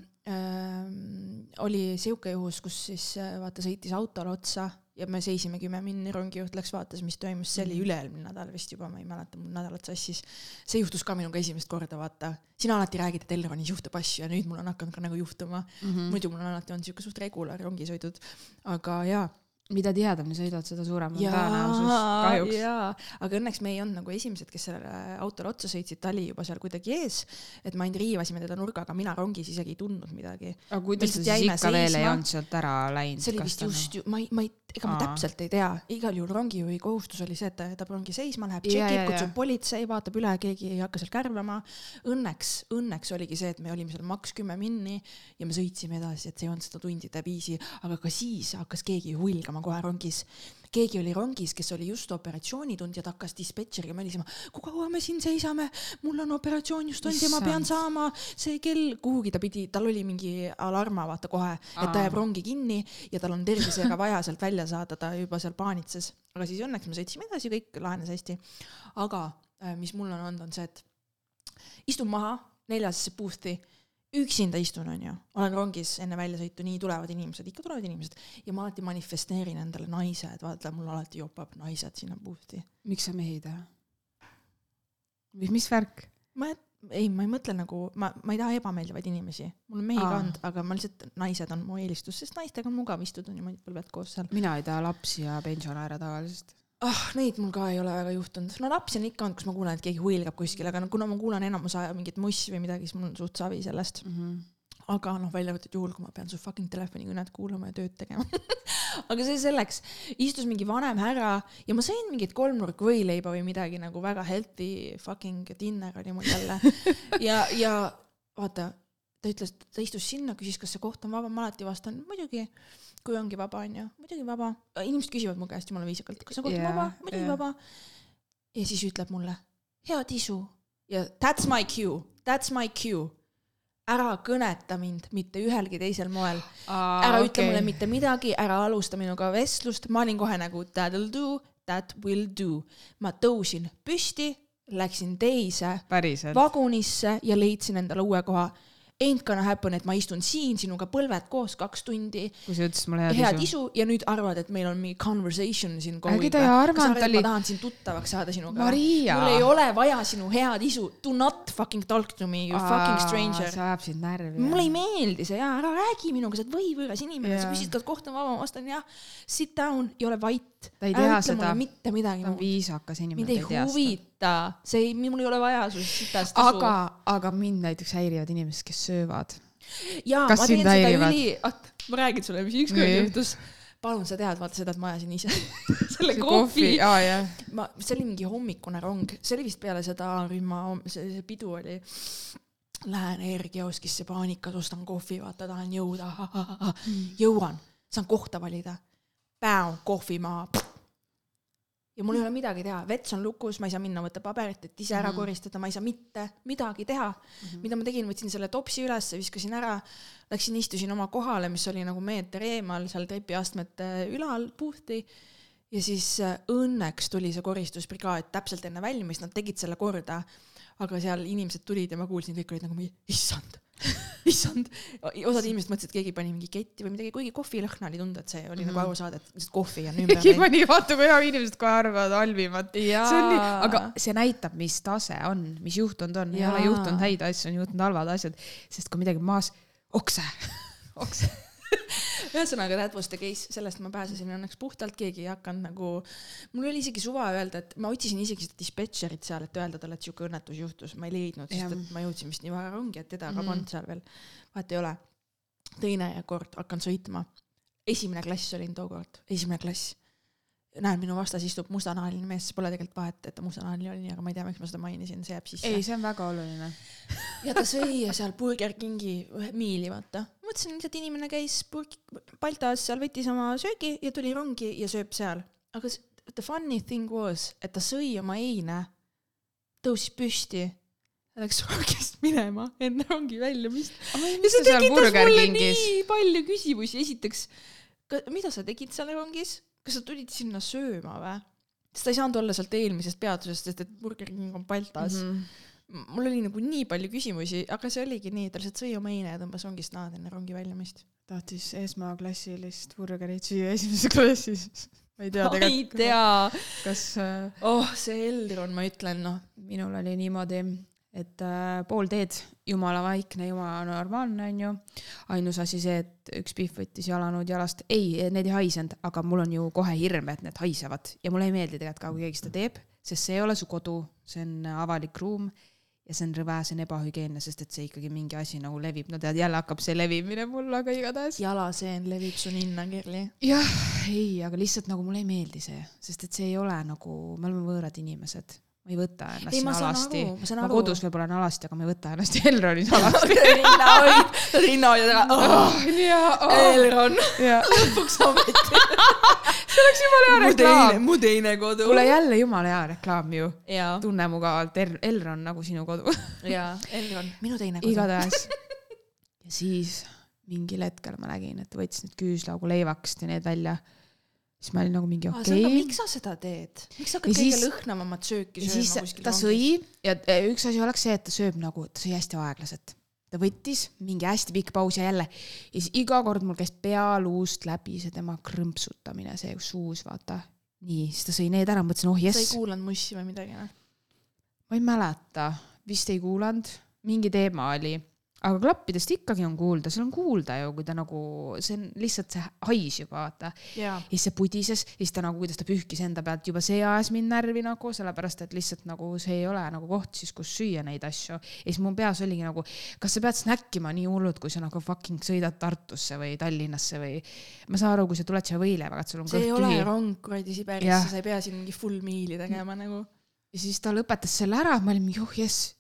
oli sihuke juhus, kus siis äh, vaata sõitis autole otsa ja me seisime kümme minni, rongijuht läks, vaatas, mis toimus, see oli Mhm. üle-eelmine nädal vist juba, ma ei mäleta, mul nädalat sassis. see juhtus ka minuga esimest korda, vaata. sina alati räägid, et Elronis juhtub asju ja nüüd mul on hakanud ka nagu juhtuma mm. -hmm. muidu mul on alati olnud siuke suht regular rongisõidud, aga jaa mida tihedamini sõidad, seda suurem on tõenäosus, kahjuks. aga õnneks me ei olnud nagu esimesed, kes sellele autole otsa sõitsid, ta oli juba seal kuidagi ees, et me ainult riivasime teda nurgaga, mina rongis isegi ei tundnud midagi. aga kuidas ta siis ikka veel ei seisma. olnud sealt ära läinud? see oli vist just ju, ma ei, ma ei, ega ma Aa. täpselt ei tea, igal juhul rongijuhi kohustus oli see, et ta jätab rongi seisma, läheb tšekib, kutsub politsei, vaatab üle, keegi ei hakka seal kärvama. Õnneks, õnneks oligi see, et me olime seal maks kümme minni ja me sõitsime edasi, et see ei olnud seda tundide viisi, aga ka siis hakkas keegi hulgama kohe rongis. Keegi oli rongis, kes oli just operatsioonitund ja ta hakkas dispetšeriga mölisema, kui kaua me siin seisame, mul on operatsioon just olnud ja ma pean saama see kell, kuhugi ta pidi, tal oli mingi alarma vaata kohe, et ta jääb rongi kinni ja tal on tervisega vaja sealt välja saada, ta juba seal paanitses. aga siis õnneks me sõitsime edasi, kõik lahenes hästi. aga äh, mis mul on olnud, on see, et istun maha neljasse booth'i üksinda istun, onju, olen rongis enne väljasõitu, nii tulevad inimesed, ikka tulevad inimesed ja ma alati manifesteerin endale naised, vaata mul alati jopab naised sinna puhti. miks sa mehi ei taha? mis, mis värk? ma ei, ma ei mõtle nagu, ma, ma ei taha ebameeldivaid inimesi, mul on mehi ka Aa. olnud, aga ma lihtsalt, naised on mu eelistus, sest naistega on mugav istuda niimoodi põlved koos seal. mina ei taha lapsi ja pensionäre tavaliselt. ah, neid mul ka ei ole väga juhtunud, no lapsi on ikka olnud, kus ma kuulen, et keegi huilgab kuskil, aga no kuna ma kuulan enamus aja mingit mussi või midagi, siis mul on suht savi sellest. aga noh, välja arvatud juhul, kui ma pean su fucking telefonikõnet kuulama ja tööd tegema. aga see selleks, istus mingi vanem härra ja ma sõin mingit kolmnurk võileiba või midagi nagu väga healthy fucking dinner oli mul jälle. ja, ja vaata, ta ütles, ta istus sinna, küsis, kas see koht on vaba, ma alati vastan muidugi, kui ongi vaba, onju, muidugi vaba. inimesed küsivad mu käest jumala viisakalt, kas on Jaa, vaba, muidugi jaa. vaba. ja siis ütleb mulle, hea tisu ja that's my cue, that's my cue ära kõneta mind mitte ühelgi teisel moel, ära okay. ütle mulle mitte midagi, ära alusta minuga vestlust, ma olin kohe nagu that'll do, that will do. ma tõusin püsti, läksin teise päriselt? vagunisse ja leidsin endale uue koha. Ain't gonna happen, et ma istun siin sinuga põlved koos kaks tundi, kui sa ütlesid mulle hea hea tisu. tisu ja nüüd arvad, et meil on mingi conversation siin Äkki ta ei arvanud, ta oli- ma tahan sind tuttavaks saada sinuga. Maria. mul ei ole vaja sinu head isu, do not fucking talk to me, you fucking stranger. see ajab sind närvi. mulle ei meeldi see ja ära räägi minuga, sa oled võivõõras inimene, sa küsid, kas koht on vaba, ma vastan jah, sit down ja ole vait. Ta ei tea seda. mitte midagi ta on viisakas inimene, mind ei huvita, see ei, mul ei ole vaja su sitast aga, aga mind näiteks häirivad inimesed, kes söövad. jaa, ma teen seda häirivad? üli, oot, ma räägin sulle, mis ükskord juhtus. palun, sa tead, vaata seda, et ma ajasin ise selle kohvi. aa jah. ma, see oli mingi hommikune rong, see oli vist peale seda rühma, see, see pidu oli. Lähen energiaoskisse paanikas, ostan kohvi, vaata, tahan jõuda, jõuan, saan kohta valida. Päo, kohvi maha. ja mul ei ole midagi teha, vets on lukus, ma ei saa minna võtta paberit, et ise ära Mhm. koristada, ma ei saa mitte midagi teha. mida ma tegin, võtsin selle topsi ülesse, viskasin ära, läksin istusin oma kohale, mis oli nagu meeter eemal seal trepiastmete ülal puhti ja siis äh, õnneks tuli see koristusbrigaad täpselt enne väljumist, nad tegid selle korda. aga seal inimesed tulid ja ma kuulsin, kõik olid nagu issand, issand. osad inimesed mõtlesid, et keegi pani mingi ketti või midagi, kuigi kohvilõhna oli tunda, et see oli mm -hmm. nagu aru saada, et lihtsalt kohvi on ümber keegi pani, vaata kui hea inimesed kohe arvavad halvimat. Nii, aga see näitab, mis tase on, mis juhtunud on, ei ole juhtunud häid asju, on juhtunud halvad asjad, sest kui midagi maas, okse, okse. ühesõnaga that was the case, sellest ma pääsesin õnneks puhtalt, keegi ei hakanud nagu, mul oli isegi suva öelda, et ma otsisin isegi seda dispetšerit seal, et öelda talle, et siuke õnnetus juhtus, ma ei leidnud, sest et ma jõudsin vist nii vara rongi, et teda ka Mhm. polnud seal veel, vahet ei ole. teine kord hakkan sõitma, esimene klass olin tookord, esimene klass. näen, minu vastas istub mustanahaline mees, pole tegelikult vahet, et ta mustanahaline oli, aga ma ei tea, miks ma seda mainisin, see jääb sisse ei, see on väga oluline. ja ta sõi seal Burger Kingi ühe miili, vaata. Mõtlesin lihtsalt inimene käis Burg-, Baltas seal, võttis oma söögi ja tuli rongi ja sööb seal. aga the funny thing was, et ta sõi oma eine, tõusis püsti, läks rongist minema enne rongi väljumist. ja see tekitas mulle Kingis? nii palju küsimusi, esiteks, mida sa tegid seal rongis, kas sa tulid sinna sööma või? sest ta ei saanud olla sealt eelmisest peatusest, sest et Burger King on Baltas mm. -hmm. Mul oli nagu nii palju küsimusi, aga see oligi nii, ta lihtsalt sõi oma heine ja tõmbas rongist nahad enne rongi väljumist. tahtis esmaklassilist burgerit süüa esimeses klassis. ma ei tea ma ei tegelikult, tea, kas äh, oh see Elron, ma ütlen noh, minul oli niimoodi, et äh, pool teed, jumala vaikne, jumala normaalne onju. ainus asi see, et üks pihv võttis jalanõud jalast, ei, need ei haisenud, aga mul on ju kohe hirm, et need haisevad ja mulle ei meeldi tegelikult ka, kui keegi seda teeb, sest see ei ole su kodu, see on avalik ruum ja see on rõve, see on ebahügieenne, sest et see ikkagi mingi asi nagu levib, no tead, jälle hakkab see levimine mul, aga igatahes. jalaseen levib su ninna kirli. jah, ei, aga lihtsalt nagu mulle ei meeldi see, sest et see ei ole nagu, me oleme võõrad inimesed, ma ei võta ennast ei, siin alasti. ma ma kodus võib-olla olen alasti, aga ma ei võta ennast Elronis alasti. rinnahoid, rinnahoid ja oh, jaa, Elron, jaa. lõpuks ometi. see oleks jumala hea reklaam. mu teine kodu. kuule jälle jumala hea reklaam ju. tunne mugavalt, Elron nagu sinu kodu. jaa, Elron, minu teine kodu. igatahes. ja siis mingil hetkel ma nägin, et ta võttis need küüslaugu leivakest ja need välja. siis ma olin nagu mingi aga okei okay.. miks sa seda teed? miks sa hakkad Ja kõige siis- lõhnavamat sööki ja sööma siis kuskil ta sõi ja üks asi oleks see, et ta sööb nagu, ta sõi hästi aeglaselt. Ta võttis mingi hästi pikk paus ja jälle. Ja siis iga kord mul käis pea luust läbi see tema krõmpsutamine, see suus, vaata. nii, siis ta sõi need ära, mõtlesin, oh sa ei jess, kuulanud mussi või midagi noh? ma ei mäleta, vist ei kuulanud, mingi teema oli aga klappidest ikkagi on kuulda, seal on kuulda ju, kui ta nagu, see on lihtsalt see hais juba, vaata. jaa ja siis see pudises, siis ta nagu, kuidas ta pühkis enda pealt, juba see ajas mind närvi nagu, sellepärast et lihtsalt nagu see ei ole nagu koht siis, kus süüa neid asju. ja siis mu peas oligi nagu, kas sa pead snäkkima nii hullult, kui sa nagu fucking sõidad Tartusse või Tallinnasse või. ma saan aru, kui sa tuled siia võileivaga, et sul on see ei kõht ole tühi. rong kuradi. Siberisse, sa ei pea siin mingi full meal'i tegema nagu. ja siis ta lõpetas selle ära, ma olin mingi, oh jess.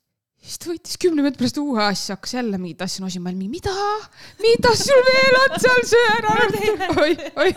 Siis ta võttis kümne minuti pärast uue asja, hakkas jälle mingit asja nosima, ma olin mingi, mida, mida sul veel on seal, söö ära. oi, oi.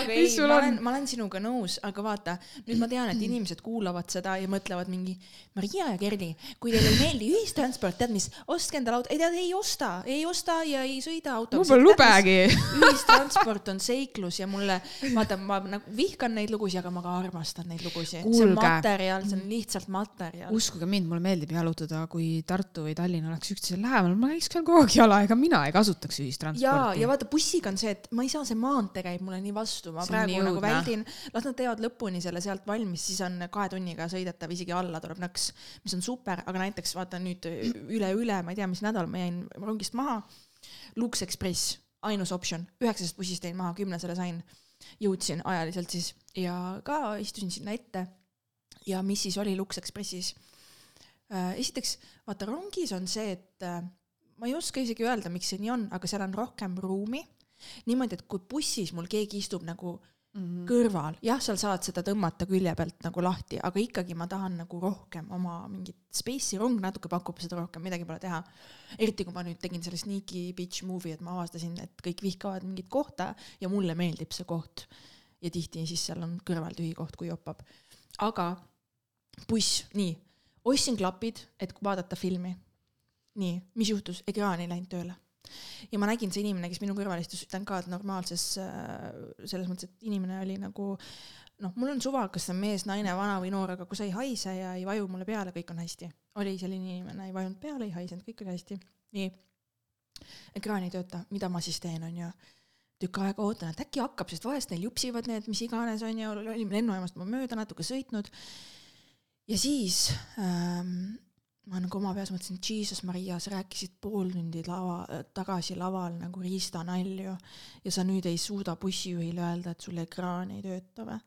aga ei ma olen, ma olen sinuga nõus, aga vaata, nüüd ma tean, et inimesed kuulavad seda ja mõtlevad mingi Maria ja Kerli, kui teile ei meeldi ühistransport, tead mis, ostke endale auto, ei tead, ei osta, ei osta ja ei sõida autoga. mul pole lubegi. ühistransport on seiklus ja mulle, vaata, ma nagu vihkan neid lugusid, aga ma ka armastan neid lugusid. see on materjal, see on lihtsalt materjal. Uskuge mind, mulle meeldib jalutada, kui Tartu või Tallinn oleks üksteisele lähemal, ma käiks seal kogu aeg jala, ega mina ei kasutaks ja, ühistransporti. ja vaata bussiga on see, et ma ei saa, see maantee käib mulle nii vastu, ma See praegu nagu väldin, las nad teevad lõpuni selle sealt valmis, siis on kahe tunniga sõidetav, isegi alla tuleb nõks, mis on super, aga näiteks vaata nüüd üleüle, ma ei tea, mis nädal ma jäin rongist maha. Lux Express, ainus optsioon, üheksast bussist jäin maha, kümnesele sain, jõudsin ajaliselt siis ja ka istusin sinna ette. ja mis siis oli Lux Expressis? Esiteks vaata rongis on see, et äh, ma ei oska isegi öelda, miks see nii on, aga seal on rohkem ruumi. niimoodi, et kui bussis mul keegi istub nagu Mhm. kõrval, jah, seal saad seda tõmmata külje pealt nagu lahti, aga ikkagi ma tahan nagu rohkem oma mingit space'i, rong natuke pakub seda rohkem, midagi pole teha. eriti kui ma nüüd tegin selle sneaky bitch movie, et ma avastasin, et kõik vihkavad mingit kohta ja mulle meeldib see koht. ja tihti siis seal on kõrval tühi koht, kui jopab. aga buss, nii, ostsin klapid, et vaadata filmi. nii, mis juhtus, ekraan ei läinud tööle ja ma nägin, see inimene, kes minu kõrval istus, ütlen ka, et normaalses äh, selles mõttes, et inimene oli nagu noh, mul on suva, kas see on mees, naine, vana või noor, aga kui sa ei haise ja ei vaju mulle peale, kõik on hästi. oli selline inimene, ei vajunud peale, ei haisenud, kõik oli hästi. nii, ekraan ei tööta, mida ma siis teen, onju tükk aega ootan, et äkki hakkab, sest vahest neil jupsivad need, mis iganes onju, olime lennujaamast ma mööda natuke sõitnud. Ja siis ähm, ma nagu oma peas mõtlesin, Jesus Maria, sa rääkisid pool tundi lava, tagasi laval nagu riistanalju ja sa nüüd ei suuda bussijuhile öelda, et sul ekraan ei tööta või?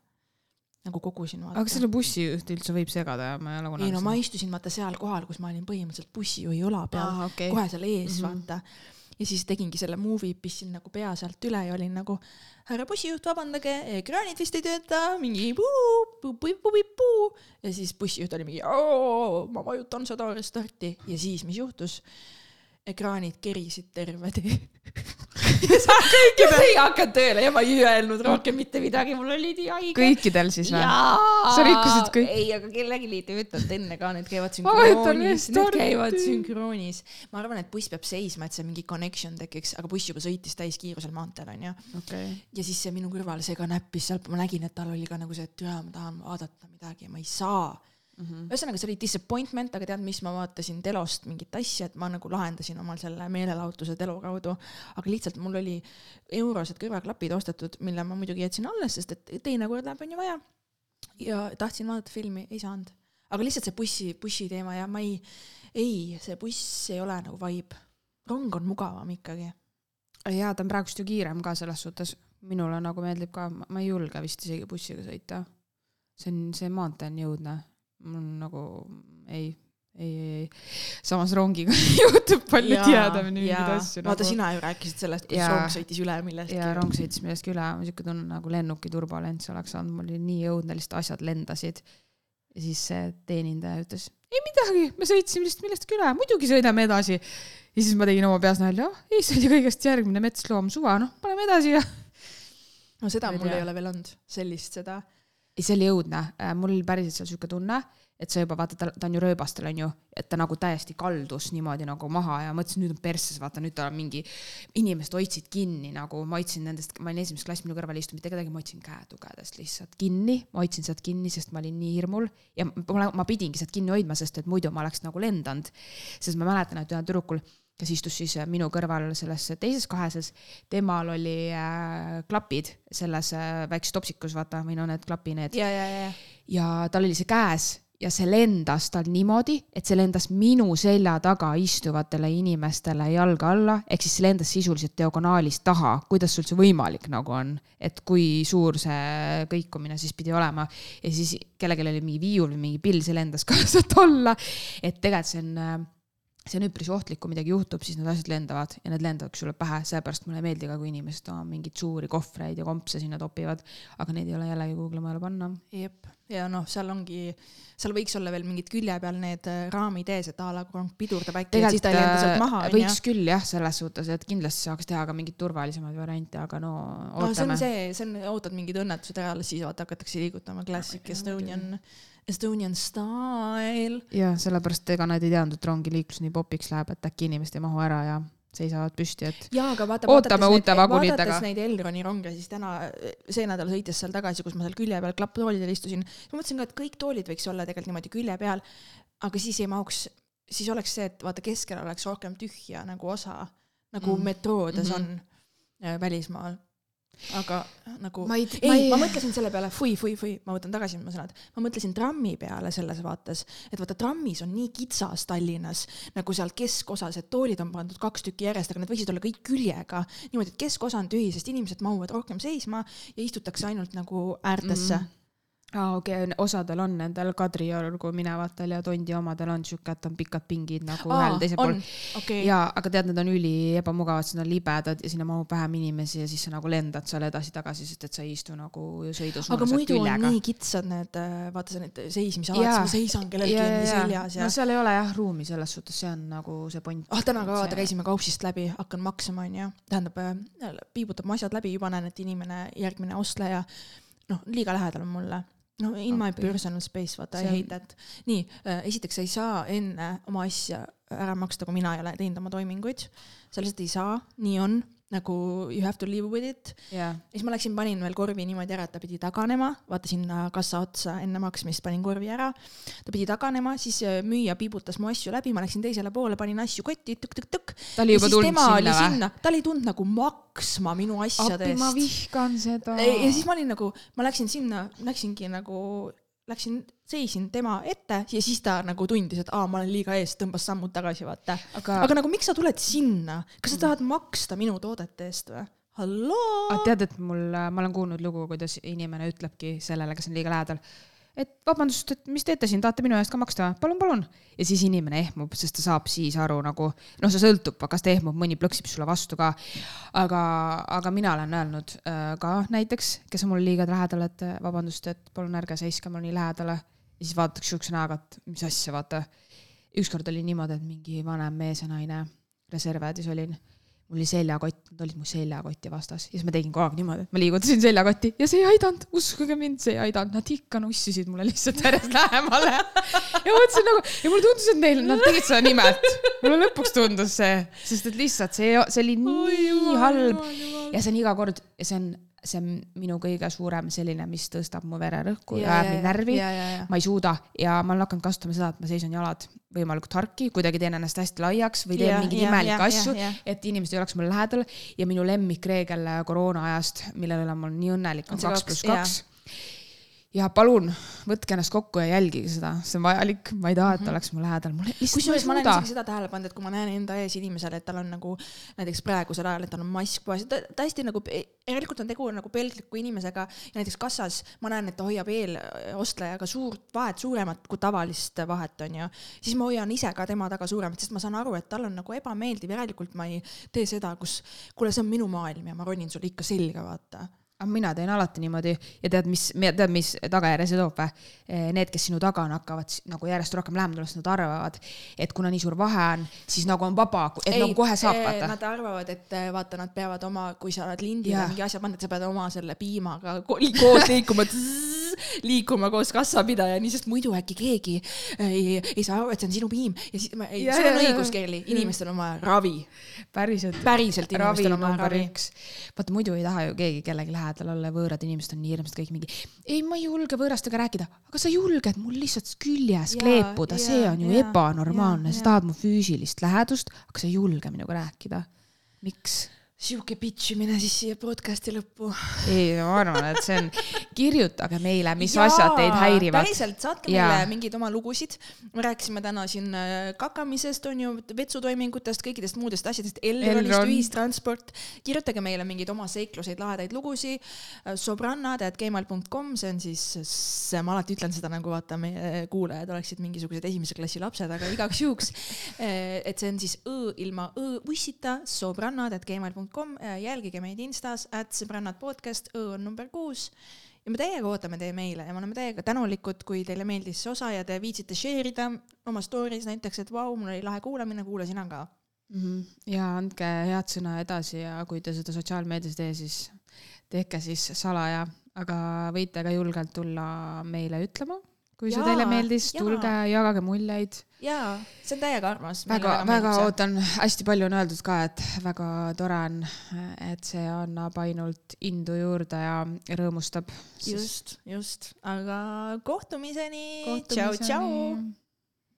nagu kogusin vaata. aga selle bussijuht üldse võib segada ja ma ei ole kunagi ei no ma istusin vaata seal kohal, kus ma olin põhimõtteliselt bussijuhi õla peal aa, okei. kohe seal ees mm. -hmm. vaata. Ja siis tegingi selle movie, pissin nagu pea sealt üle ja olin nagu, härra bussijuht, vabandage, ekraanid vist ei tööta, mingi puu-puu-puu-puu-puu ja siis bussijuht oli mingi, ma vajutan seda restarti ja siis, mis juhtus? ekraanid kerisid terve tee. Kõikidel ei hakanud tööle ja ma ei öelnud rohkem mitte midagi, mul oli nii haige. kõikidel siis või? Sa rikkusid kõik- ei, aga kellelgi ei töötanud enne ka, need käivad Ma sünkroonis, need käivad sünkroonis. ma arvan, et buss peab seisma, et see mingi connection tekiks, aga buss juba sõitis täiskiirusel maanteel onju. okei. ja siis see minu kõrval, see ka näppis sealt, ma nägin, et tal oli ka nagu see, et türa, ma tahan vaadata midagi ja ma ei saa. Mhm. ühesõnaga, see oli disappointment, aga tead, mis ma vaatasin telost mingit asja, et ma nagu lahendasin omal selle meelelahutuse telo kaudu, aga lihtsalt mul oli eurosed kõrvaklapid ostetud, mille ma muidugi jätsin alles, sest et teinekord läheb on ju vaja. ja tahtsin vaadata filmi, ei saanud. aga lihtsalt see bussi, bussi teema ja ma ei, ei, see buss ei ole nagu vibe. rong on mugavam ikkagi. jaa, ta on praegust ju kiirem ka selles suhtes. minule nagu meeldib ka, ma ei julge vist isegi bussiga sõita. see on, see maantee on nii õudne. Mul nagu ei, ei, ei, ei. samas rongiga juhtub palju tihedamini mingeid asju vaata, nagu. sina ju rääkisid sellest, kuidas Jaa. rong sõitis üle millestki. ja rong sõitis millestki üle, siuke tunne nagu lennuki turbulents oleks olnud, mul oli nii õudne, lihtsalt asjad lendasid. ja siis see teenindaja ütles, ei midagi, me sõitsime lihtsalt millestki üle, muidugi sõidame edasi. ja siis ma tegin oma peas nalja, oh, ei see oli kõigest järgmine metsloom suva, noh, paneme edasi ja. no seda ei mul tea. ei ole veel olnud, sellist seda. See oli õudne, mul oli päriselt seal sihuke tunne, et sa juba vaata, ta, ta on ju rööbastel, on ju, et ta nagu täiesti kaldus niimoodi nagu maha ja mõtlesin, nüüd on persses, vaata nüüd ta on mingi, inimesed hoidsid kinni nagu, ma hoidsin nendest, ma olin esimeses klassis, minu kõrval ei istunud mitte kedagi, ma hoidsin käetugedest lihtsalt kinni, ma hoidsin sealt kinni, sest ma olin nii hirmul ja ma, ma pidingi sealt kinni hoidma, sest et muidu ma oleks nagu lendanud. sest ma mäletan, et ühel tüdrukul, kes istus siis äh, minu kõrval selles teises kaheses, temal oli äh, klapid selles äh, väikses topsikus, vaata, või no need klapi need. Ja, ja, ja, ja. Tal oli see käes ja see lendas tal niimoodi, et see lendas minu selja taga istuvatele inimestele jalge alla, ehk siis see lendas sisuliselt diagonaalis taha, kuidas see üldse võimalik nagu on, et kui suur see kõikumine siis pidi olema. Ja siis kellelgi oli mingi viiul või mingi pill, see lendas ka sealt alla, et tegelikult see on see on üpris ohtlik, kui midagi juhtub, siis need asjad lendavad ja need lendavad sulle pähe, seepärast mulle ei meeldi ka, kui inimesed oma mingeid suuri kohvreid ja kompse sinna topivad, aga neid ei ole jällegi Google'i peale panna. jep, ja noh, seal ongi, seal võiks olla veel mingid külje peal need äh, raamid ees, et a la kui rong pidurdab äkki, et siis ta ei lenda sealt maha, äh, võiks. küll jah, selles suhtes, et kindlasti saaks teha ka mingeid turvalisemaid variante, aga no no see ootame on. see, see on, ootad mingid õnnetused ära, siis vaata hakatakse liigutama Classic Estonian, Estonian style. ja sellepärast ega nad ei teadnud, et rongiliiklus nii popiks läheb, et äkki inimesed ei mahu ära ja seisavad püsti, et jaa, aga vaata, Ootame uute vagunitega. vaadates neid Elroni ronge, siis täna, see nädal sõites seal tagasi, kus ma seal külje peal klapptoolidel istusin, ma mõtlesin ka, et kõik toolid võiks olla tegelikult niimoodi külje peal, aga siis ei mahuks, siis oleks see, et vaata keskel oleks rohkem tühja nagu osa, nagu Mm. metroodes mm -hmm. on äh, välismaal. Aga nagu ma ei, ei, ma mõtlesin selle peale, fui, fui, fui, ma võtan tagasi oma sõnad, ma mõtlesin trammi peale selles vaates, et vaata trammis on nii kitsas Tallinnas nagu seal keskosas, et toolid on pandud kaks tükki järjest, aga need võiksid olla kõik küljega. niimoodi, et keskosa on tühi, sest inimesed mahuvad rohkem seisma ja istutakse ainult nagu äärtesse Mhm. Aa okei okay,, osadel on nendel Kadriorgu minevatel ja Tondi omadel on siuke, et on pikad pingid nagu ühel ja teisel pool. okei, jaa, aga tead, need on üli ebamugavad, nad on libedad ja sinna mahub vähem inimesi ja siis sa nagu lendad seal edasi-tagasi, sest et sa ei istu nagu sõidus. aga muidu on nii kitsad need, vaata sa need seismisalad, siis ma seisan kellelgi endi seljas ja no seal ei ole jah ruumi selles suhtes, see on nagu see point. ah, täna ka vaata, käisime kaupsist läbi, hakkan maksma, onju. tähendab, piibutab mu asjad läbi, juba näen, et inimene, järgmine ostleja, noh, liiga lähedal on mulle. No in my Appi. personal space, vaata, See on- hate that. nii, esiteks sa ei saa enne oma asja ära maksta, kui mina ei ole teinud oma toiminguid. sa lihtsalt ei saa, nii on, nagu you have to live with it. ja siis ma läksin, panin veel korvi niimoodi ära, et ta pidi taganema, vaata sinna kassa otsa enne maksmist panin korvi ära. ta pidi taganema, siis äh, müüja piibutas mu asju läbi, ma läksin teisele poole, panin asju kotti, tõkk-tõkk-tõkk. ta oli juba tulnud sinna või? ta oli tulnud nagu maksma minu asjade appi, ma eest. vihkan seda. ja siis ma olin nagu, ma läksin sinna, läksingi nagu, läksin, seisin tema ette ja siis ta nagu tundis, et aa, ma olen liiga ees, tõmbas sammud tagasi, vaata. aga, aga nagu miks sa tuled sinna, kas sa tahad maksta minu toodete eest või? halloo aga. tead, et mul, ma olen kuulnud lugu, kuidas inimene ütlebki sellele, kes on liiga lähedal, et vabandust, et mis teete siin, tahate minu eest ka maksta palun, palun. ja siis inimene ehmub, sest ta saab siis aru nagu, noh, see sõltub, kas ta ehmub, mõni plõksib sulle vastu ka. aga, aga mina olen öelnud äh, ka näiteks, kes on mulle liiga lähedal, et äh, vabandust, et palun ärge seiske mulle nii lähedale. ja siis vaadatakse siukse näoga, et mis asja, vaata. ükskord oli niimoodi, et mingi vanem mees ja naine reservjäädis olin mul oli seljakott, nad olid mu seljakoti vastas. Ja siis ma tegin kogu aeg niimoodi, et ma liigutasin seljakotti. Ja see ei aidanud, uskuge mind, see ei aidanud, nad ikka nussisid mulle lihtsalt järjest lähemale. ja mõtlesin nagu ja mulle tundus, et neil, nad tegid seda nimelt. mulle lõpuks tundus see, sest et lihtsalt see, see oli nii halb. ja see on iga kord ja see on, see on minu kõige suurem selline, mis tõstab mu vererõhku ja ajab mind närvi ja, ja, ja. ma ei suuda ja ma olen hakanud kasutama seda, et ma seisan jalad võimalikult harki, kuidagi teen ennast hästi laiaks või teen Ja, mingeid ja, imelikke ja, asju ja, ja., et inimesed ei oleks mul lähedal ja minu lemmikreegel koroona ajast, mille üle ma olen nii õnnelik, on kaks, pluss kaks. Ja palun võtke ennast kokku ja jälgige seda, see on vajalik, ma ei taha, et ta oleks mu lähedal, mul lihtsalt kusjuures ma olen isegi. seda tähele pannud, et kui ma näen enda ees inimesele, et tal on nagu näiteks praegusel ajal, et tal on mask poes, ta täiesti nagu, järelikult on tegu nagu pelgliku inimesega. Ja näiteks kassas ma näen, et ta hoiab eelostlejaga suurt vahet, suuremat kui tavalist vahet onju, siis ma hoian ise ka tema taga suuremat, sest ma saan aru, et tal on nagu ebameeldiv, järelikult ma ei tee seda, kus kuule, see on minu maailm ja ma ronin sulle ikka selga, vaata aga mina teen alati niimoodi ja tead, mis, tead, mis tagajärje see toob või? Need, kes sinu taga on, hakkavad nagu järjest rohkem lähemale, sest nad arvavad, et kuna nii suur vahe on, siis nagu on vaba, et ei, nagu kohe saab eh, vaata. Nad arvavad, et eh, vaata, nad peavad oma, kui sa oled lindil mingi asja pannud, sa pead oma selle piimaga koos liikuma. liikuma koos kassapidaja, sest muidu äkki keegi ei, ei saa aru, et see on sinu piim ja siis ma, ei, Ja, sul on ja, ja. õigus, Kerli, inimestel on vaja ravi. päriselt. päriselt ravi inimestel on vaja ravi. vaata muidu ei taha ju keegi kellegi lähedal olla ja võõrad inimesed on nii hirmsad kõik mingi. ei, ma ei julge võõrastega rääkida, aga sa julged mul lihtsalt küljes Jaa, kleepuda, see on ju jaa, ebanormaalne, sa tahad mu füüsilist lähedust, aga sa ei julge minuga rääkida. miks? Sihuke bitch imine siis siia podcast'i lõppu. ei, ma arvan, et see on, kirjutage meile, mis Jaa, asjad teid häirivad. päriselt, saatke Jaa. meile mingeid oma lugusid. me rääkisime täna siin äh, kakamisest, on ju, vetsutoimingutest, kõikidest muudest asjadest, Elronist, Elron. ühistransport. kirjutage meile mingeid oma seikluseid, lahedaid lugusid. sobrannad.gmail.com, see on siis, ma alati ütlen seda nagu vaata, meie kuulajad oleksid mingisugused esimese klassi lapsed, aga igaks juhuks. et see on siis õ ilma õ ussita, sobrannad.gmail.com, jälgige meid Instas, at sõbrannad podcast, õ on number kuus ja me täiega ootame teie meile ja me oleme täiega tänulikud, kui teile meeldis see osa ja te viitsite share ida oma story's näiteks, et vau, mul oli lahe kuulamine, kuulasin ka. Mhm. ja andke head sõna edasi ja kui te seda sotsiaalmeedias tee, siis tehke siis salaja, aga võite ka julgelt tulla meile ütlema, kui see Jaa, teile meeldis, tulge, jagage muljeid. jaa, see on täiega armas. väga, väga ootan, hästi palju on öeldud ka, et väga tore on, et see annab ainult indu juurde ja rõõmustab. just, just, aga kohtumiseni, Kohtumiseni. tšau-tšau.